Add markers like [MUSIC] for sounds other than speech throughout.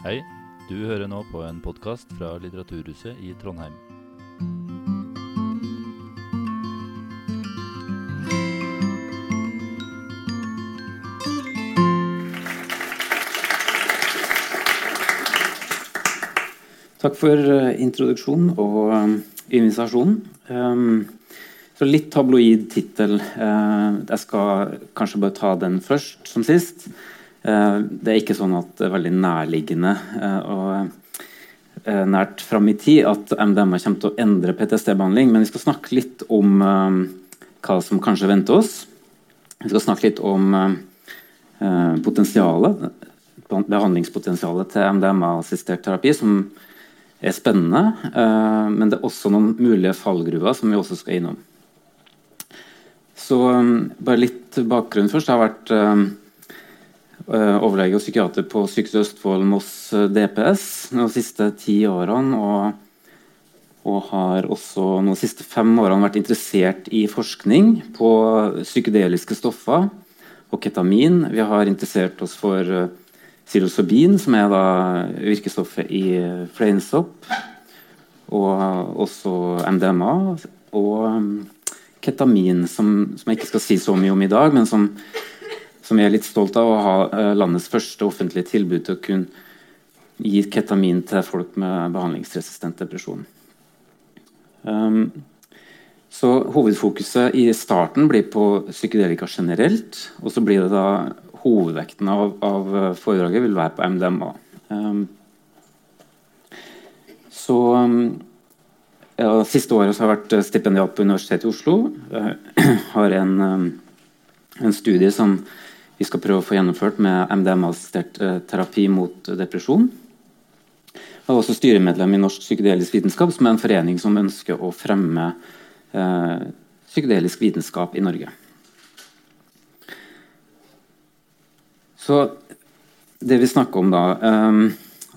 Hei, du hører nå på en podkast fra Litteraturhuset i Trondheim. Takk for uh, introduksjonen og um, invitasjonen. Um, så litt tabloid tittel. Uh, jeg skal kanskje bare ta den først som sist. Uh, det er ikke sånn at det er veldig nærliggende og nært fram i tid at MDMA kommer til å endre PTSD-behandling, men vi skal snakke litt om hva som kanskje venter oss. Vi skal snakke litt om potensialet, behandlingspotensialet til MDMA-assistert terapi, som er spennende. Men det er også noen mulige fallgruver som vi også skal innom. Så bare litt bakgrunn først. Jeg har vært overlege og psykiater på Sykehuset Østfold Moss DPS de siste ti årene. Og, og har også de siste fem årene vært interessert i forskning på psykedeliske stoffer og ketamin. Vi har interessert oss for uh, psilocybin, som er da virkestoffet i fleinsopp, og også MDMA, og um, ketamin, som, som, jeg ikke skal si så mye om i dag, men som, som jeg er litt stolt av å ha uh, landets første offentlige tilbud til å kunne gi ketamin til folk med behandlingsresistent depresjon. Um, så Hovedfokuset i starten blir på psykedelika generelt. Og så blir det da hovedvekten av, av, foredraget vil være på MDMA. Um, så um, ja, Siste året har jeg vært stipendiat på Universitetet i Oslo. Jeg har en, en, studie som vi skal prøve å få gjennomført med MDMA-assistert uh, terapi mot depresjon. Jeg er også styremedlem i Norsk psykedelisk vitenskap, som er en forening som ønsker å fremme uh, psykedelisk vitenskap i Norge. Så det vi snakker om da um,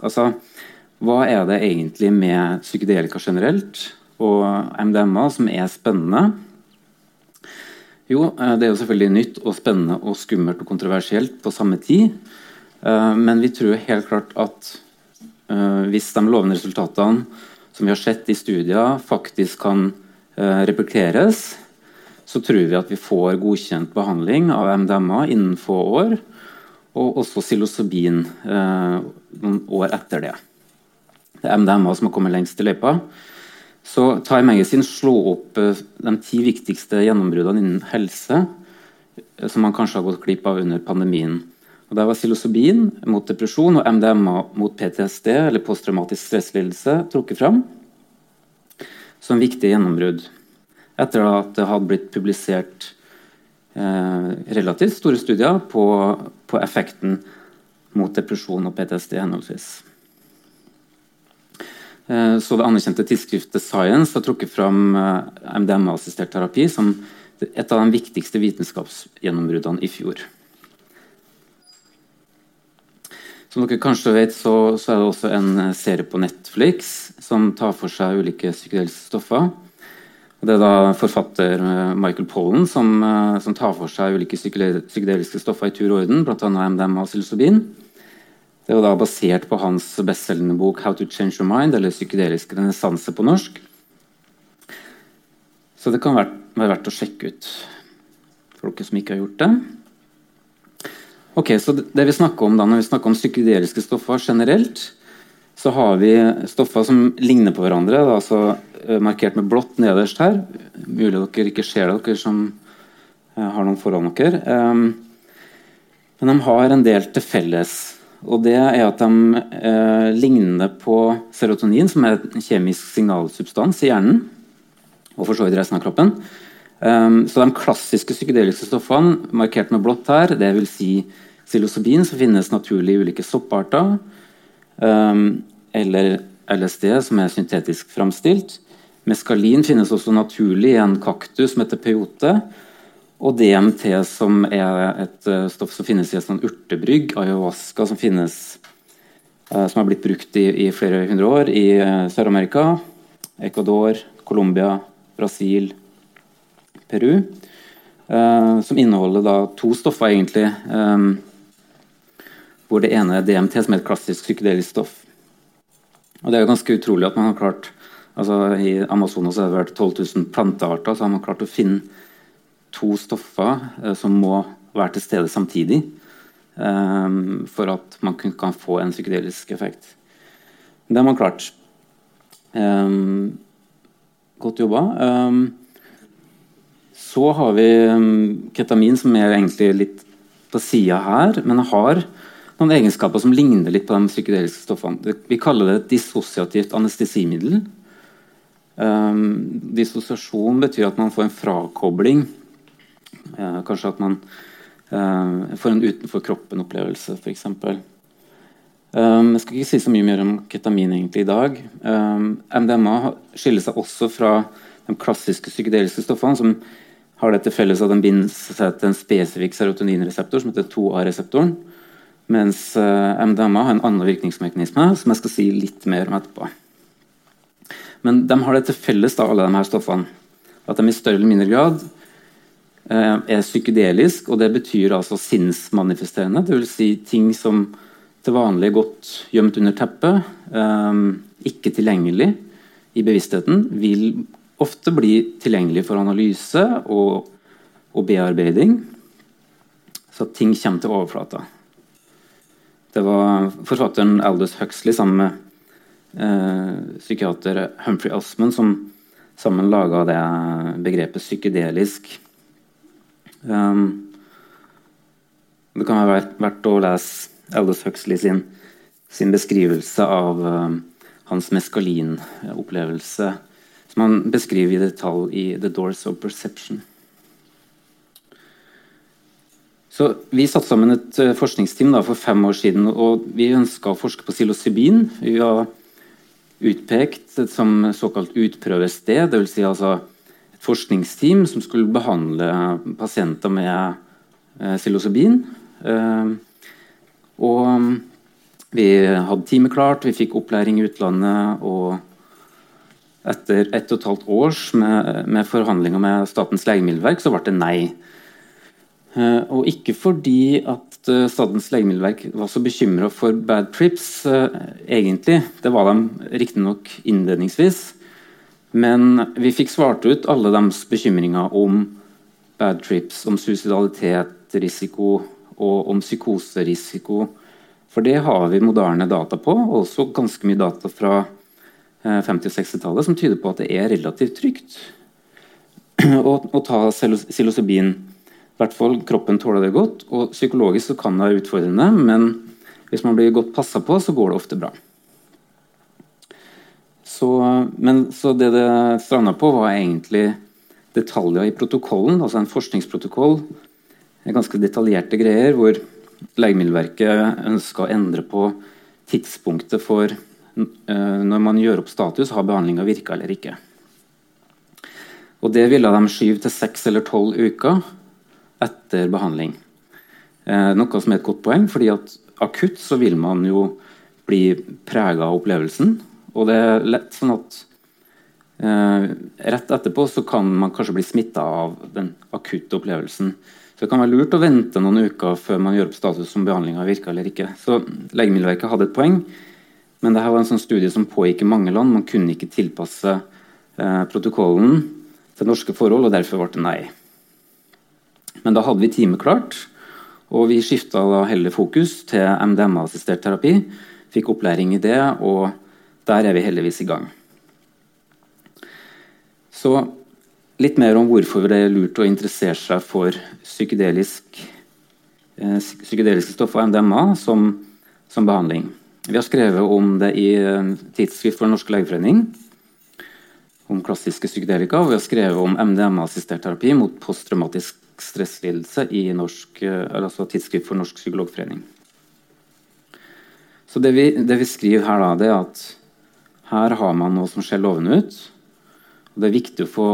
altså, Hva er det egentlig med psykedelika generelt og MDMA som er spennende? Jo, eh, det er jo selvfølgelig nytt og spennende og skummelt og kontroversielt på samme tid. Uh, men vi tror helt klart at uh, hvis de lovende resultatene som vi har sett i studier, faktisk kan replikeres, så tror vi at vi får godkjent behandling av MDMA innen få år og også psilocybin eh, noen år etter det. Det er MDMA som har kommet lengst i løypa. Så Time Magazine slår opp eh, de ti viktigste gjennombruddene innen helse eh, som man kanskje har gått glipp av under pandemien. Og Der var psilocybin mot depresjon og MDMA mot PTSD, eller posttraumatisk stresslidelse, trukket fram som viktige gjennombrudd. Etter at det hadde blitt publisert Eh, relativt store studier på, på, effekten mot depresjon og PTSD henholdsvis. Eh, så det anerkjente tidsskriftet Science har trukket fram eh, MDMA-assistert terapi som et av de viktigste vitenskapsgjennombruddene i fjor. Som dere kanskje vet, så, så, er det også en serie på Netflix som tar for seg ulike psykedeliske stoffer. Det er da forfatter eh, Michael Pollan som, som tar for seg ulike psykedeliske stoffer i tur og orden, bl.a. MDMA og psilocybin. Det var da basert på hans bestselgende bok 'How to Change Your Mind', eller 'Psykedelisk renessanse' på norsk. Så det kan være, verdt å sjekke ut for dere som ikke har gjort det. Ok, så det vi snakker om da, Når vi snakker om psykedeliske stoffer generelt, så har vi stoffer som ligner på hverandre. Da, altså Eh, markert med blått nederst her. Mulig dere ikke ser det, dere som eh, har noen foran dere. Um, men de har en del til felles. Og det er at de eh, ligner på serotonin, som er en kjemisk signalsubstans i hjernen. Og for så vidt resten av kroppen. Um, så de klassiske psykedeliske stoffene markert med blått her, dvs. Si psilocybin, som finnes naturlig i ulike sopparter, um, eller LSD, som er syntetisk framstilt, Meskalin finnes også naturlig i en kaktus som heter peyote. Og DMT, som er et uh, stoff som finnes i et sånn urtebrygg, ayahuasca, som finnes uh, som har blitt brukt i, i flere hundre år i uh, Sør-Amerika, Ecuador, Colombia, Brasil, Peru. som inneholder da to stoffer, egentlig. Hvor det ene er DMT, som er et klassisk psykedelisk stoff. Og det er ganske utrolig at man har klart altså I Amazonas har det vært 12 000 plantearter, så har man klart å finne to stoffer eh, som må være til stede samtidig eh, for at man kan få en psykedelisk effekt. Det har man klart. Eh, godt jobba. Så har vi ketamin, som er egentlig litt på sida her, men har noen egenskaper som ligner litt på de psykedeliske stoffene. Vi kaller det et dissosiativt anestesimiddel. Um, dissosiasjon betyr at man får en frakobling. Uh, kanskje at man uh, får en utenfor kroppen-opplevelse, f.eks. Um, jeg skal ikke si så mye mer om ketamin egentlig i dag. MDMA skiller seg også fra de klassiske psykedeliske stoffene, som har det til felles at den binder seg til en spesifikk serotoninreseptor som heter 2A-reseptoren. Mens eh, MDMA har en annen virkningsmekanisme som jeg skal si litt mer om etterpå. Men de har det til felles, da, alle de her stoffene, at de i større eller mindre grad er psykedelisk, og det betyr altså sinnsmanifesterende. Dvs. Si ting som til vanlig er godt gjemt under teppet, um, ikke tilgjengelig i bevisstheten, vil ofte bli tilgjengelig for analyse og, og bearbeiding, så at ting kommer til overflata. Det var forfatteren Aldous Huxley sammen med eh, psykiater Humphrey Osmond som sammen laga det begrepet psykedelisk. Um, det kan være verdt å lese Aldous Huxley sin, sin beskrivelse av um, hans meskalin-opplevelse som han beskriver i detalj i 'The Doors of Perception'. Så Vi satte sammen et uh, forskningsteam da, for fem år siden. og Vi ønska å forske på psilocybin. Vi var utpekt som såkalt utprøvested. Dvs. Si altså forskningsteam som skulle behandle pasienter med uh, psilocybin. Uh, og um, vi hadde teamet klart, vi fikk opplæring i utlandet. og etter ett og et halvt års med, med forhandlinger med Statens legemiddelverk, så ble det nei. Uh, og ikke fordi at Statens legemiddelverk var så bekymra for bad trips, egentlig. Det var de riktignok innledningsvis. Men vi fikk svart ut alle deres bekymringer om bad trips, om suicidalitet, risiko og om psykoserisiko. For det har vi moderne data på, og også ganske mye data fra 50- eh, og 60-tallet som tyder på at det er relativt trygt [CLEARS THROAT] å, ta psilocybin. I hvert fall kroppen tåler det godt. og Psykologisk kan det være utfordrende, men hvis man blir godt passa på, så går det ofte bra. Så, men, så det det stranda på, var egentlig detaljer i protokollen, altså en forskningsprotokoll. Ganske detaljerte greier hvor Legemiddelverket ønska å endre på tidspunktet for Eh, når man gjør opp status, har behandlinga virka eller ikke. Og Det ville de skyve til seks eller tolv uker etter behandling. Eh, noe som er et godt poeng, fordi at akutt så vil man jo bli prega av opplevelsen. Og det er lett sånn at eh, rett etterpå så kan man kanskje bli smitta av den akutte opplevelsen. Så det kan være lurt å vente noen uker før man gjør opp status om behandlinga virka eller ikke. Så Legemiddelverket hadde et poeng. Men dette var en sånn studie som pågikk i mange land. Man kunne ikke tilpasse eh, protokollen til norske forhold, og derfor ble det nei. Men da hadde vi teamet klart, og vi skifta heller fokus til MDMA-assistert terapi. Fikk opplæring i det, og der er vi heldigvis i gang. Så litt mer om hvorfor det er lurt å interessere seg for psykedelisk, eh, psykedeliske stoffer MDMA som, som behandling. Vi har skrevet om det i Tidsskrift for Den norske legeforening. Om klassiske psykedelika. Og vi har skrevet om MDMA-assistert terapi mot posttraumatisk stresslidelse i norsk, altså Tidsskrift for Norsk psykologforening. Så det vi, det vi skriver her, da, det er at her har man noe som ser lovende ut. Det er viktig å få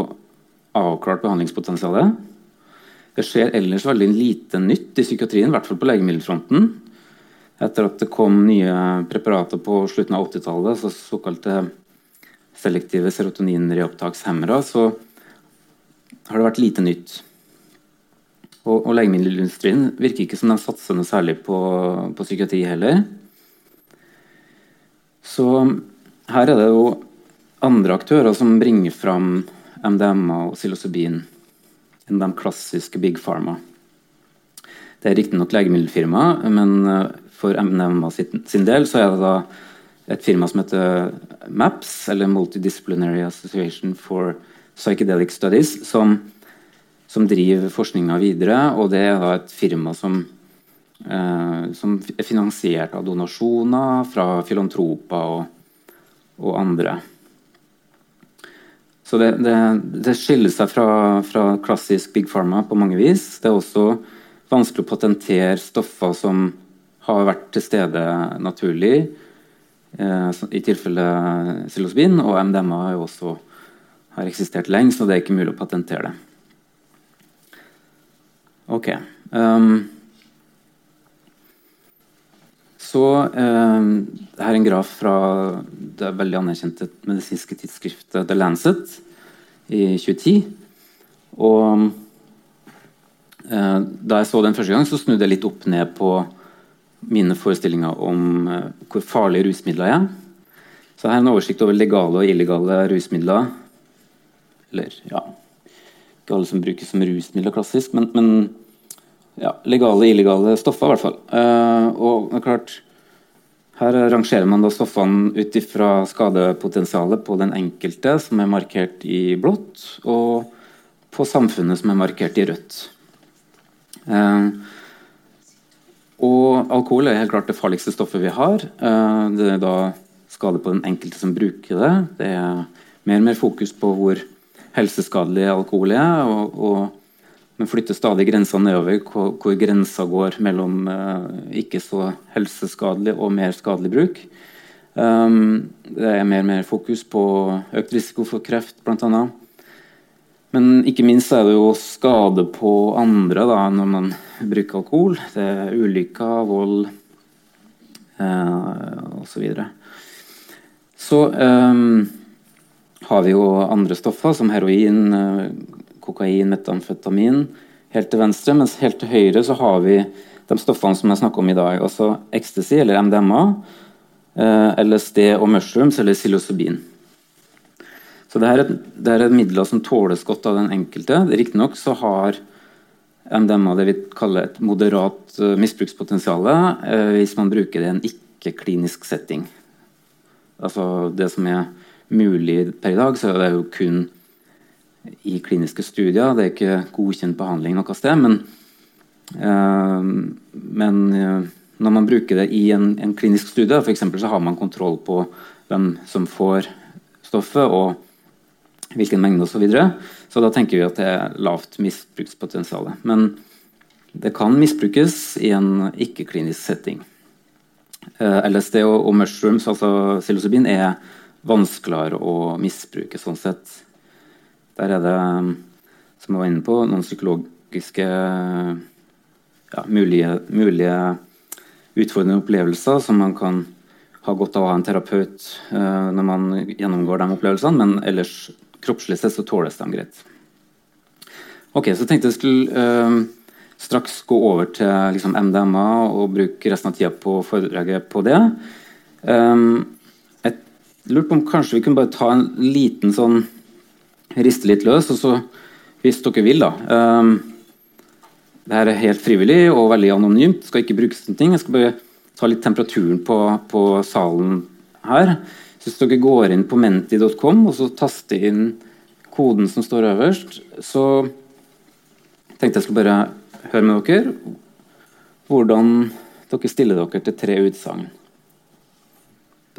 avklart behandlingspotensialet. Det skjer ellers veldig lite nytt i psykiatrien, i hvert fall på legemiddelfronten etter at det kom nye preparater på slutten av 80-tallet, så såkalte selektive serotoninreopptakshemmere, så har det vært lite nytt. Og, og legemiddelindustrien virker ikke som den satser noe særlig på, på psykiatri heller. Så her er det jo andre aktører som bringer fram MDMA og psilocybin enn de klassiske big pharma. Det er riktignok legemiddelfirma, men eh, for MDMA sin del så er det da et firma som heter MAPS, eller Multidisciplinary Association for Psychedelic Studies, som, som driver forskninga videre. Og det er da et firma som, eh, som er finansiert av donasjoner fra filantroper og, og andre. Så det, det, det, skiller seg fra, fra, klassisk big pharma på mange vis. Det er også vanskelig å patentere stoffer som har vært til stede naturlig. Eh, I tilfelle psilocybin, og MDMA har jo også har eksistert lenge, så det er ikke mulig å patentere det. Ok. Um, så um, Her er en graf fra det veldig anerkjente medisinske tidsskriftet The Lancet i 2010. Og eh, da jeg så den første gang, så snudde jeg litt opp ned på mine forestillinger om eh, hvor farlige rusmidler er. Så her er en oversikt over legale og illegale rusmidler. Eller ja Ikke alle som brukes som rusmidler klassisk, men, men ja, legale og illegale stoffer, i hvert fall. Uh, og det er klart her rangerer man da stoffene ut ifra skadepotensialet på den enkelte, som er markert i blått, og på samfunnet, som er markert i rødt. Uh, og alkohol er helt klart det farligste stoffet vi har. Uh, det er da skade på den enkelte som bruker det. Det er mer og mer fokus på hvor helseskadelig alkohol er. og, og men flytter stadig grensa nedover, hvor, hvor grensa går mellom uh, ikke så helseskadelig og mer skadelig bruk. Um, det er mer og mer fokus på økt risiko for kreft, bl.a. Men ikke minst er det jo skade på andre da, når man bruker alkohol. Det er ulykker, vold uh, osv. Så, videre. så um, har vi jo andre stoffer som heroin, uh, kokain, metamfetamin helt til venstre, mens helt til høyre så har vi de stoffene som jeg snakker om i dag. Altså ecstasy eller MDMA, eh, LSD og mushrooms eller psilocybin. Så det er, et, det er midler som tåles godt av den enkelte. Riktignok så har MDMA det vi kaller et moderat uh, misbrukspotensial uh, hvis man bruker det i en ikke-klinisk setting. Altså det som er mulig per i dag, så er det jo kun i kliniske studier. Det er ikke godkjent behandling noe sted. Men, uh, men uh, når man bruker det i en, en klinisk studie, eksempel, så har man kontroll på hvem som får stoffet, og hvilken mengde osv. Så, videre. så da tenker vi at det er lavt misbrukspotensial. Men det kan misbrukes i en ikke-klinisk setting. Eh, LSD og mushrooms, altså psilocybin, er vanskeligere å misbruke sånn sett. Der er det, som jeg var inne på, noen psykologiske ja, mulige, mulige, utfordrende opplevelser som man kan ha godt av å ha en terapeut uh, når man gjennomgår de opplevelsene, men ellers kroppslig sett så tåles de greit. Ok, så tenkte jeg skulle uh, straks gå over til liksom, MDMA og bruke resten av tida på foredraget på det. Um, jeg lurte på om kanskje vi kunne bare ta en liten sånn riste litt løs. Og så, hvis dere vil, da um, Det her er helt frivillig og veldig anonymt. Skal ikke brukes til ting. Jeg skal bare ta litt temperaturen på, på salen her. Så hvis dere går inn på menti.com og så taster inn koden som står øverst, så tenkte jeg skulle bare høre med dere hvordan dere stiller dere til tre utsagn.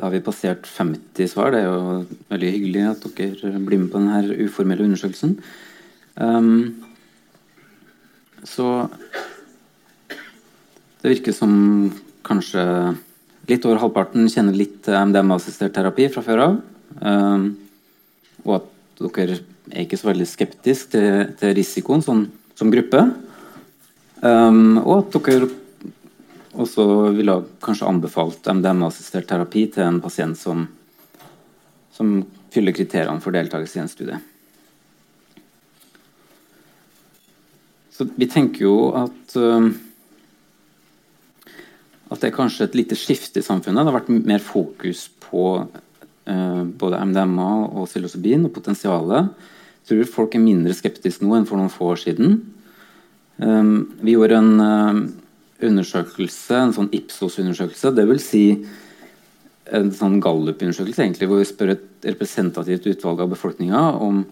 Da har vi passert 50 svar. Det er jo veldig hyggelig at dere blir med på denne uformelle undersøkelsen. Um, så det virker som kanskje litt over halvparten kjenner litt MDMA-assistert terapi fra før av. Um, og at dere er ikke så veldig skeptiske til, til risikoen sånn, som gruppe. Um, og at dere og så ville jeg kanskje anbefalt MDMA-assistert terapi til en pasient som, som fyller kriteriene for deltakelse i en studie. Så vi tenker jo at at det er kanskje et lite skifte i samfunnet. Det har vært mer fokus på uh, både MDMA og psilocybin og potensialet. Jeg tror folk er mindre skeptiske nå enn for noen få år siden. Vi gjorde en undersøkelse, en sånn Ipsos-undersøkelse. Vil si en sånn Gallup-undersøkelse egentlig, hvor vi spør et representativt utvalg av befolkninga om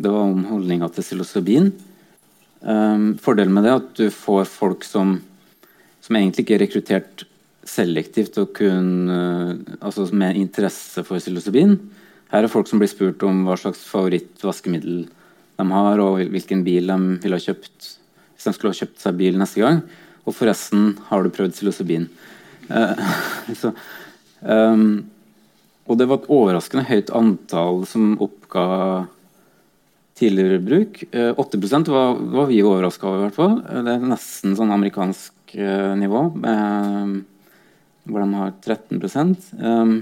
det var om holdninga til psilocybin. Um, fordelen med det er at du får folk som, som egentlig ikke er rekruttert selektivt og kun, uh, altså med interesse for psilocybin. Her er folk som blir spurt om hva slags favorittvaskemiddel de har, og hvilken bil de ville ha kjøpt hvis de skulle ha kjøpt seg bil neste gang. Og forresten, har du prøvd psilocybin? [LAUGHS] Så, um, og det var et overraskende høyt antall som oppga tidligere bruk. Uh, 8% var, var vi overraska over, i hvert fall. Det er nesten sånn amerikansk uh, nivå, hvor de har 13 um,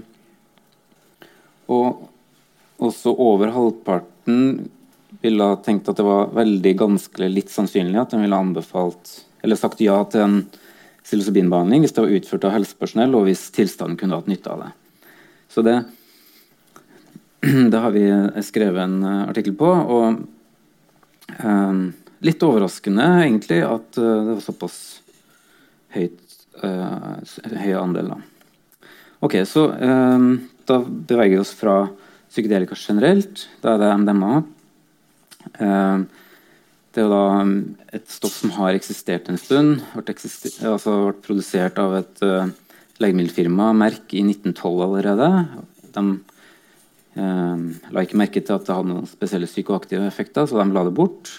Og også over halvparten ville ha tenkt at det var veldig ganske litt sannsynlig at de ville anbefalt eller sagt ja til en psilocybinbehandling hvis det var utført av helsepersonell og hvis tilstanden kunne hatt nytte av det. Så det, [CLEARS THROAT] det har vi skrevet en eh, artikkel på. Og um, litt overraskende egentlig at uh, det var såpass høyt, uh, høy andel. Da. Ok, så um, da beveger vi oss fra psykedelika generelt. Da er det MDMA. Um, det er da um, et stoff som har eksistert en stund. Eksister, altså vært produsert av et uh, legemiddelfirma, Merk, i 1912 allerede. De uh, la ikke merke til at det hadde noen spesielle psykoaktive effekter, så de la det bort.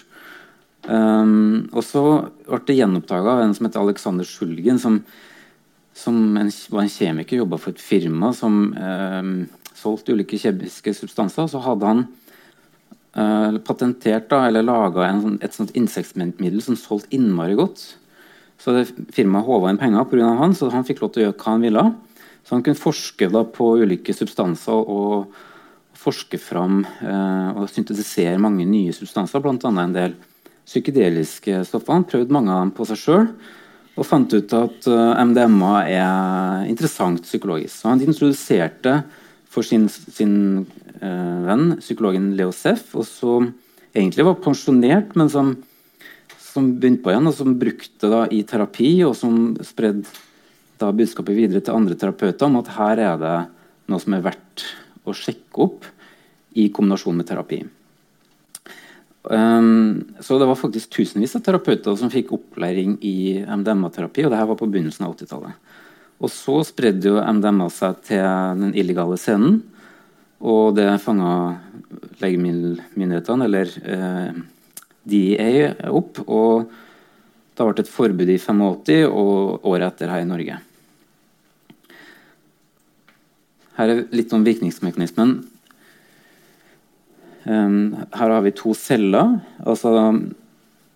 Um, og så ble det gjenoppdaga av en som heter Alexander Schulgen, som, som en, var en kjemiker, jobba for et firma som um, solgte ulike kjemiske substanser. Så hadde han uh, patentert da, eller laga sånn, et sånt insektmiddel som solgte innmari godt. Så det firmaet håva inn penger pga. han, så han fikk lov til å gjøre hva han ville. Så han kunne forske da, på ulike substanser og forske fram eh, og syntetisere mange nye substanser, bl.a. en del psykedeliske stoffer. Han prøvde mange av dem på seg sjøl og fant ut at uh, MDMA er interessant psykologisk. Så han introduserte for sin, sin eh, venn, psykologen Leo Seff, og som egentlig var pensjonert, men som, som begynte på igjen, og som brukte det i terapi, og som spredde budskapet videre til andre terapeuter om at her er det noe som er verdt å sjekke opp i kombinasjon med terapi. Um, så det var faktisk tusenvis av terapeuter som fikk opplæring i MDMA-terapi, og det her var på begynnelsen av 80-tallet. Og så spredde jo MDMA seg til den illegale scenen. Og det fanga legemiddelmyndighetene, eller eh, DEA, opp. Og det ble et forbud i 85 og året etter her i Norge. Her er litt om virkningsmekanismen. Um, her har vi to celler. Altså,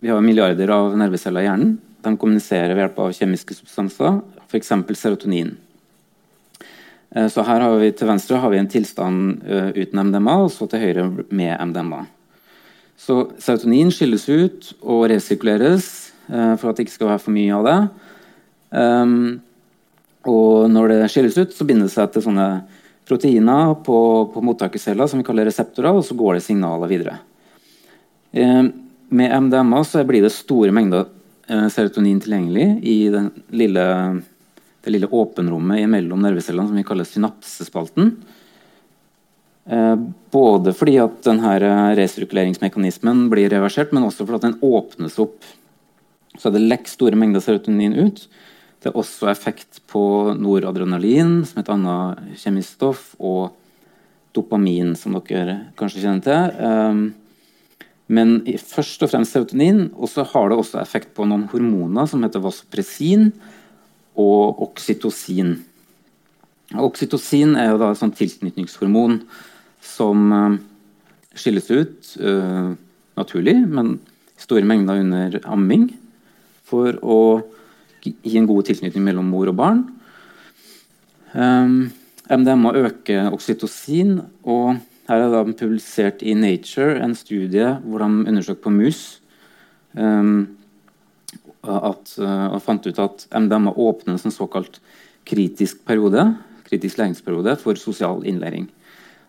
vi har milliarder av nerveceller i hjernen. De kommuniserer ved hjelp av kjemiske substanser f.eks. serotonin. Eh, så her har vi Til venstre har vi en tilstand eh, uten MDMA, og så til høyre med MDMA. Så Serotonin skilles ut og resirkuleres eh, for at det ikke skal være for mye av det. Og når det skilles ut, så binder det seg til sånne proteiner på, på mottakercella som vi kaller reseptorer, og så går det signaler videre. Med MDMA så blir det store mengder serotonin tilgjengelig i den lille det lille åpenrommet mellom nervecellene som vi kaller synapsespalten. Eh, både fordi at denne resirkuleringsmekanismen blir reversert, men også fordi at den åpnes opp. Så det lekker store mengder serotonin ut. Det er også effekt på noradrenalin, som er et annet kjemisk stoff, og dopamin, som dere kanskje kjenner til. Eh, men først og fremst serotonin, og så har det også effekt på noen hormoner som heter vasopressin, og oksytocin. Oksytocin er jo et sånt tilknytningshormon som uh, skilles ut uh, naturlig, men i store mengder under amming, for å gi en god tilknytning mellom mor og barn. Um, MDMA øker oksytocin, og her er det publisert i Nature en studie hvor de undersøkte på mus Um, at, og fant ut at MDMA åpner en sånn såkalt kritisk periode, kritisk læringsperiode for sosial innlæring.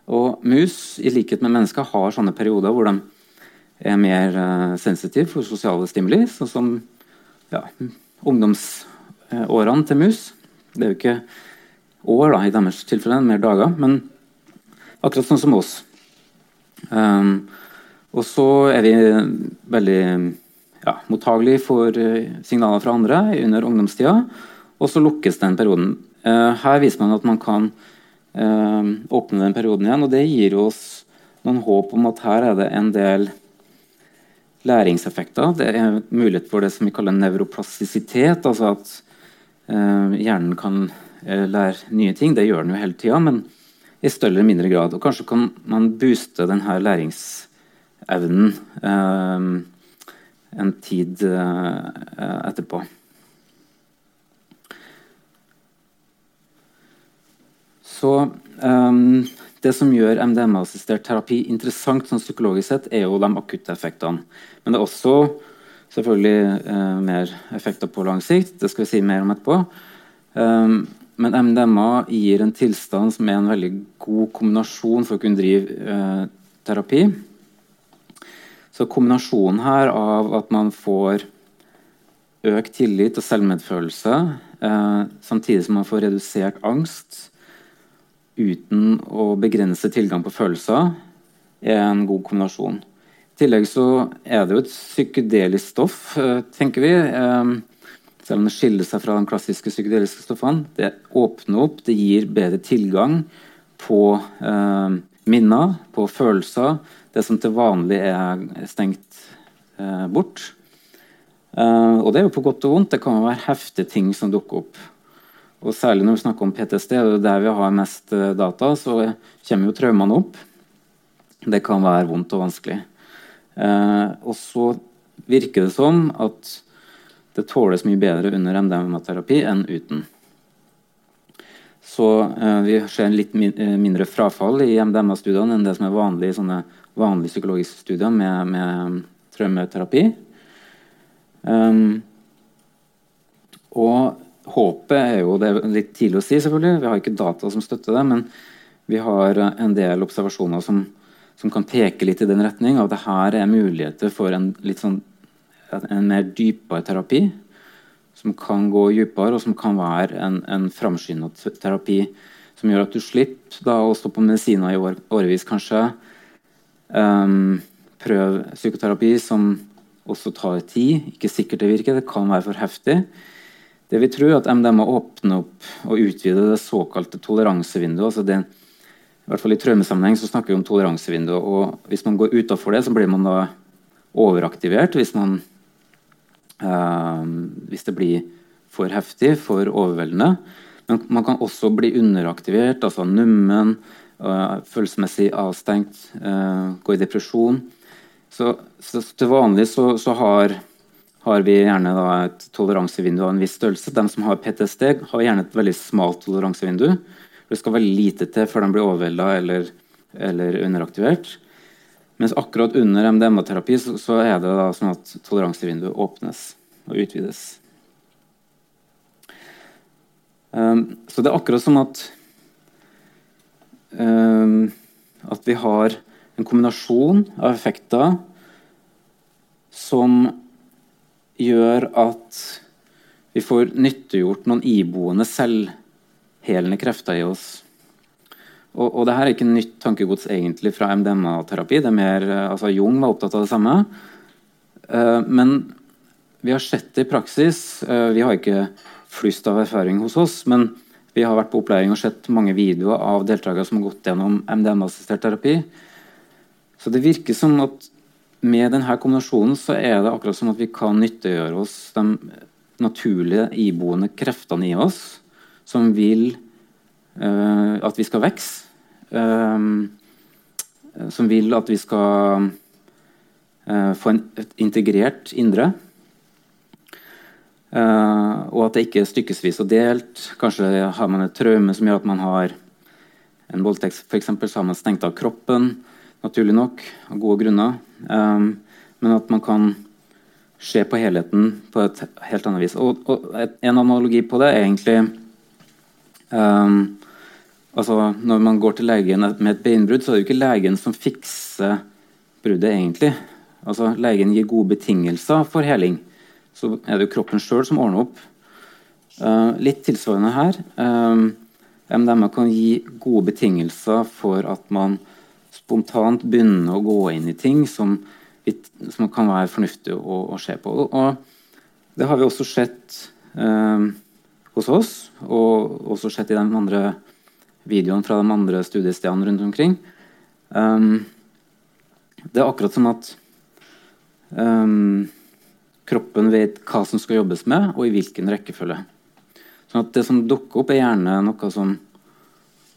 Og mus, i likhet med mennesker, har sånne perioder hvor de er mer uh, sensitive for sosiale stimuli, sånn som ja, ungdomsårene til mus. Det er jo ikke år da, i deres tilfelle, mer dager, men akkurat sånn som oss. Um, og så er vi veldig ja, mottagelig for uh, signaler fra andre under ungdomstida, og så lukkes den perioden. Uh, her viser man at man kan uh, åpne den perioden igjen, og det gir oss noen håp om at her er det en del læringseffekter. Det er mulighet for det som vi kaller nevroplastisitet, altså at hjernen kan lære nye ting. Det gjør den jo hele tida, men i større eller mindre grad. Og kanskje kan man booste denne læringsevnen eh, en tid eh, etterpå. Så um, Det som gjør MDMA-assistert terapi interessant sånn psykologisk sett, er jo de akutte effektene. Men det er også selvfølgelig uh, mer effekter på lang sikt. Det skal vi si mer om etterpå. Um, men MDMA gir en tilstand som er en veldig god kombinasjon for å kunne drive eh, terapi. Så kombinasjonen her av at man får økt tillit og selvmedfølelse, eh, samtidig som man får redusert angst uten å begrense tilgang på følelser, er en god kombinasjon. I tillegg så er det jo et psykedelisk stoff, eh, tenker vi. Eh, selv om det skiller seg fra de klassiske psykedeliske stoffene. Det åpner opp, det gir bedre tilgang på eh, minner, på følelser. Det som til vanlig er stengt eh, bort. Eh, og det er jo på godt og vondt. Det kan være heftige ting som dukker opp. Og Særlig når vi snakker om PTSD, og der vi har mest eh, data, så kommer jo traumene opp. Det kan være vondt og vanskelig. Eh, og så virker det som at det tåles mye bedre under MDMA-terapi enn uten. Så eh, vi ser en litt eh, mindre frafall i MDMA-studiene enn det som er vanlig i sånne vanlige psykologiske studier med, med traumeterapi. Um, og håpet er jo Det er litt tidlig å si, selvfølgelig. Vi har ikke data som støtter det. Men vi har en del observasjoner som, som kan peke litt i den retning. At det her er muligheter for en sånn en mer dypere terapi, som kan gå dypere, og som kan være en, en framskynda terapi som gjør at du slipper da å stå på medisiner i år, årevis, kanskje. Um, prøv psykoterapi som også tar tid. Ikke sikkert det virker, det kan være for heftig. Det vi tror, er at MDMA åpner opp og utvider det såkalte toleransevinduet. altså det, i hvert fall I traumesammenheng så snakker vi om toleransevinduet. og Hvis man går utafor det, så blir man da overaktivert. Hvis man hvis det blir for heftig, for overveldende. Men man kan også bli underaktivert, altså nummen, uh, følelsesmessig avstengt, uh, gå i depresjon. Så, så til vanlig så, så har, har, vi gjerne et toleransevindu av en viss størrelse. De som har PTSD, har gjerne et veldig smalt toleransevindu. Det skal veldig lite til før de blir overvelda eller, eller underaktivert. Mens akkurat under MDMA-terapi så, så, er det da sånn at toleransevinduet åpnes og utvides. Um, så det er akkurat som at um, at vi har en kombinasjon av effekter som gjør at vi får nyttiggjort noen iboende selvhelende krefter i oss og, og det her er ikke nytt tankegods egentlig fra MDMA-terapi. det er mer, eh, altså Jung var opptatt av det samme. Uh, men vi har sett det i praksis. Uh, vi har ikke flust av erfaring hos oss, men vi har vært på opplæring og sett mange videoer av deltakere som har gått gjennom MDMA-assistert terapi. Så det virker som at med denne kombinasjonen så er det akkurat som at vi kan nyttiggjøre oss de naturlige iboende kreftene i oss som vil uh, at vi skal vokse. Ehm, som vil at vi skal uh, få en, et integrert indre. Uh, og at det ikke er stykkesvis og delt. Kanskje har man et traume som gjør at man har en voldtekt, f.eks., så har man stengt av kroppen, naturlig nok, av gode grunner. Um, men at man kan se på helheten på et helt annet vis. Og, og en analogi på det er egentlig um, altså Når man går til legen med et beinbrudd, så er det jo ikke legen som fikser bruddet, egentlig. Altså Legen gir gode betingelser for heling. Så er det jo kroppen sjøl som ordner opp. Uh, litt tilsvarende her. Um, MDMA kan gi gode betingelser for at man spontant begynner å gå inn i ting som, som kan være fornuftig å, å se på. Og det har vi også sett uh, hos oss, og også sett i de andre videoene fra de andre studiestedene rundt omkring. Um, det er akkurat som at um, kroppen vet hva som skal jobbes med, og i hvilken rekkefølge. Sånn at Det som dukker opp, er gjerne noe som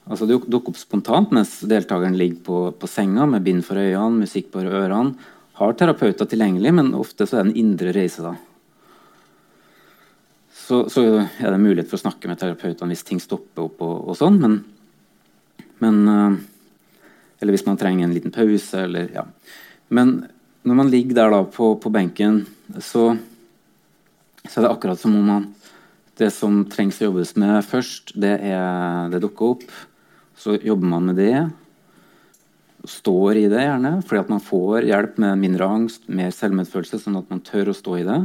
altså det dukker opp spontant mens deltakeren ligger på, på senga med bind for øynene, musikk på ørene. Har terapeuter tilgjengelig, men ofte så er det en indre reise. da. Så, så, er det mulighet for å snakke med terapeutene hvis ting stopper opp. og, og sånn, men, men uh, Eller hvis man trenger en liten pause. Eller, ja. Men når man ligger der da på, på benken, så, så, er det akkurat som om man Det som trengs å jobbes med først, det, er, det dukker opp. Så jobber man med det. Står i det, gjerne, fordi at man får hjelp med mindre angst, mer selvmedfølelse, sånn at man tør å stå i det.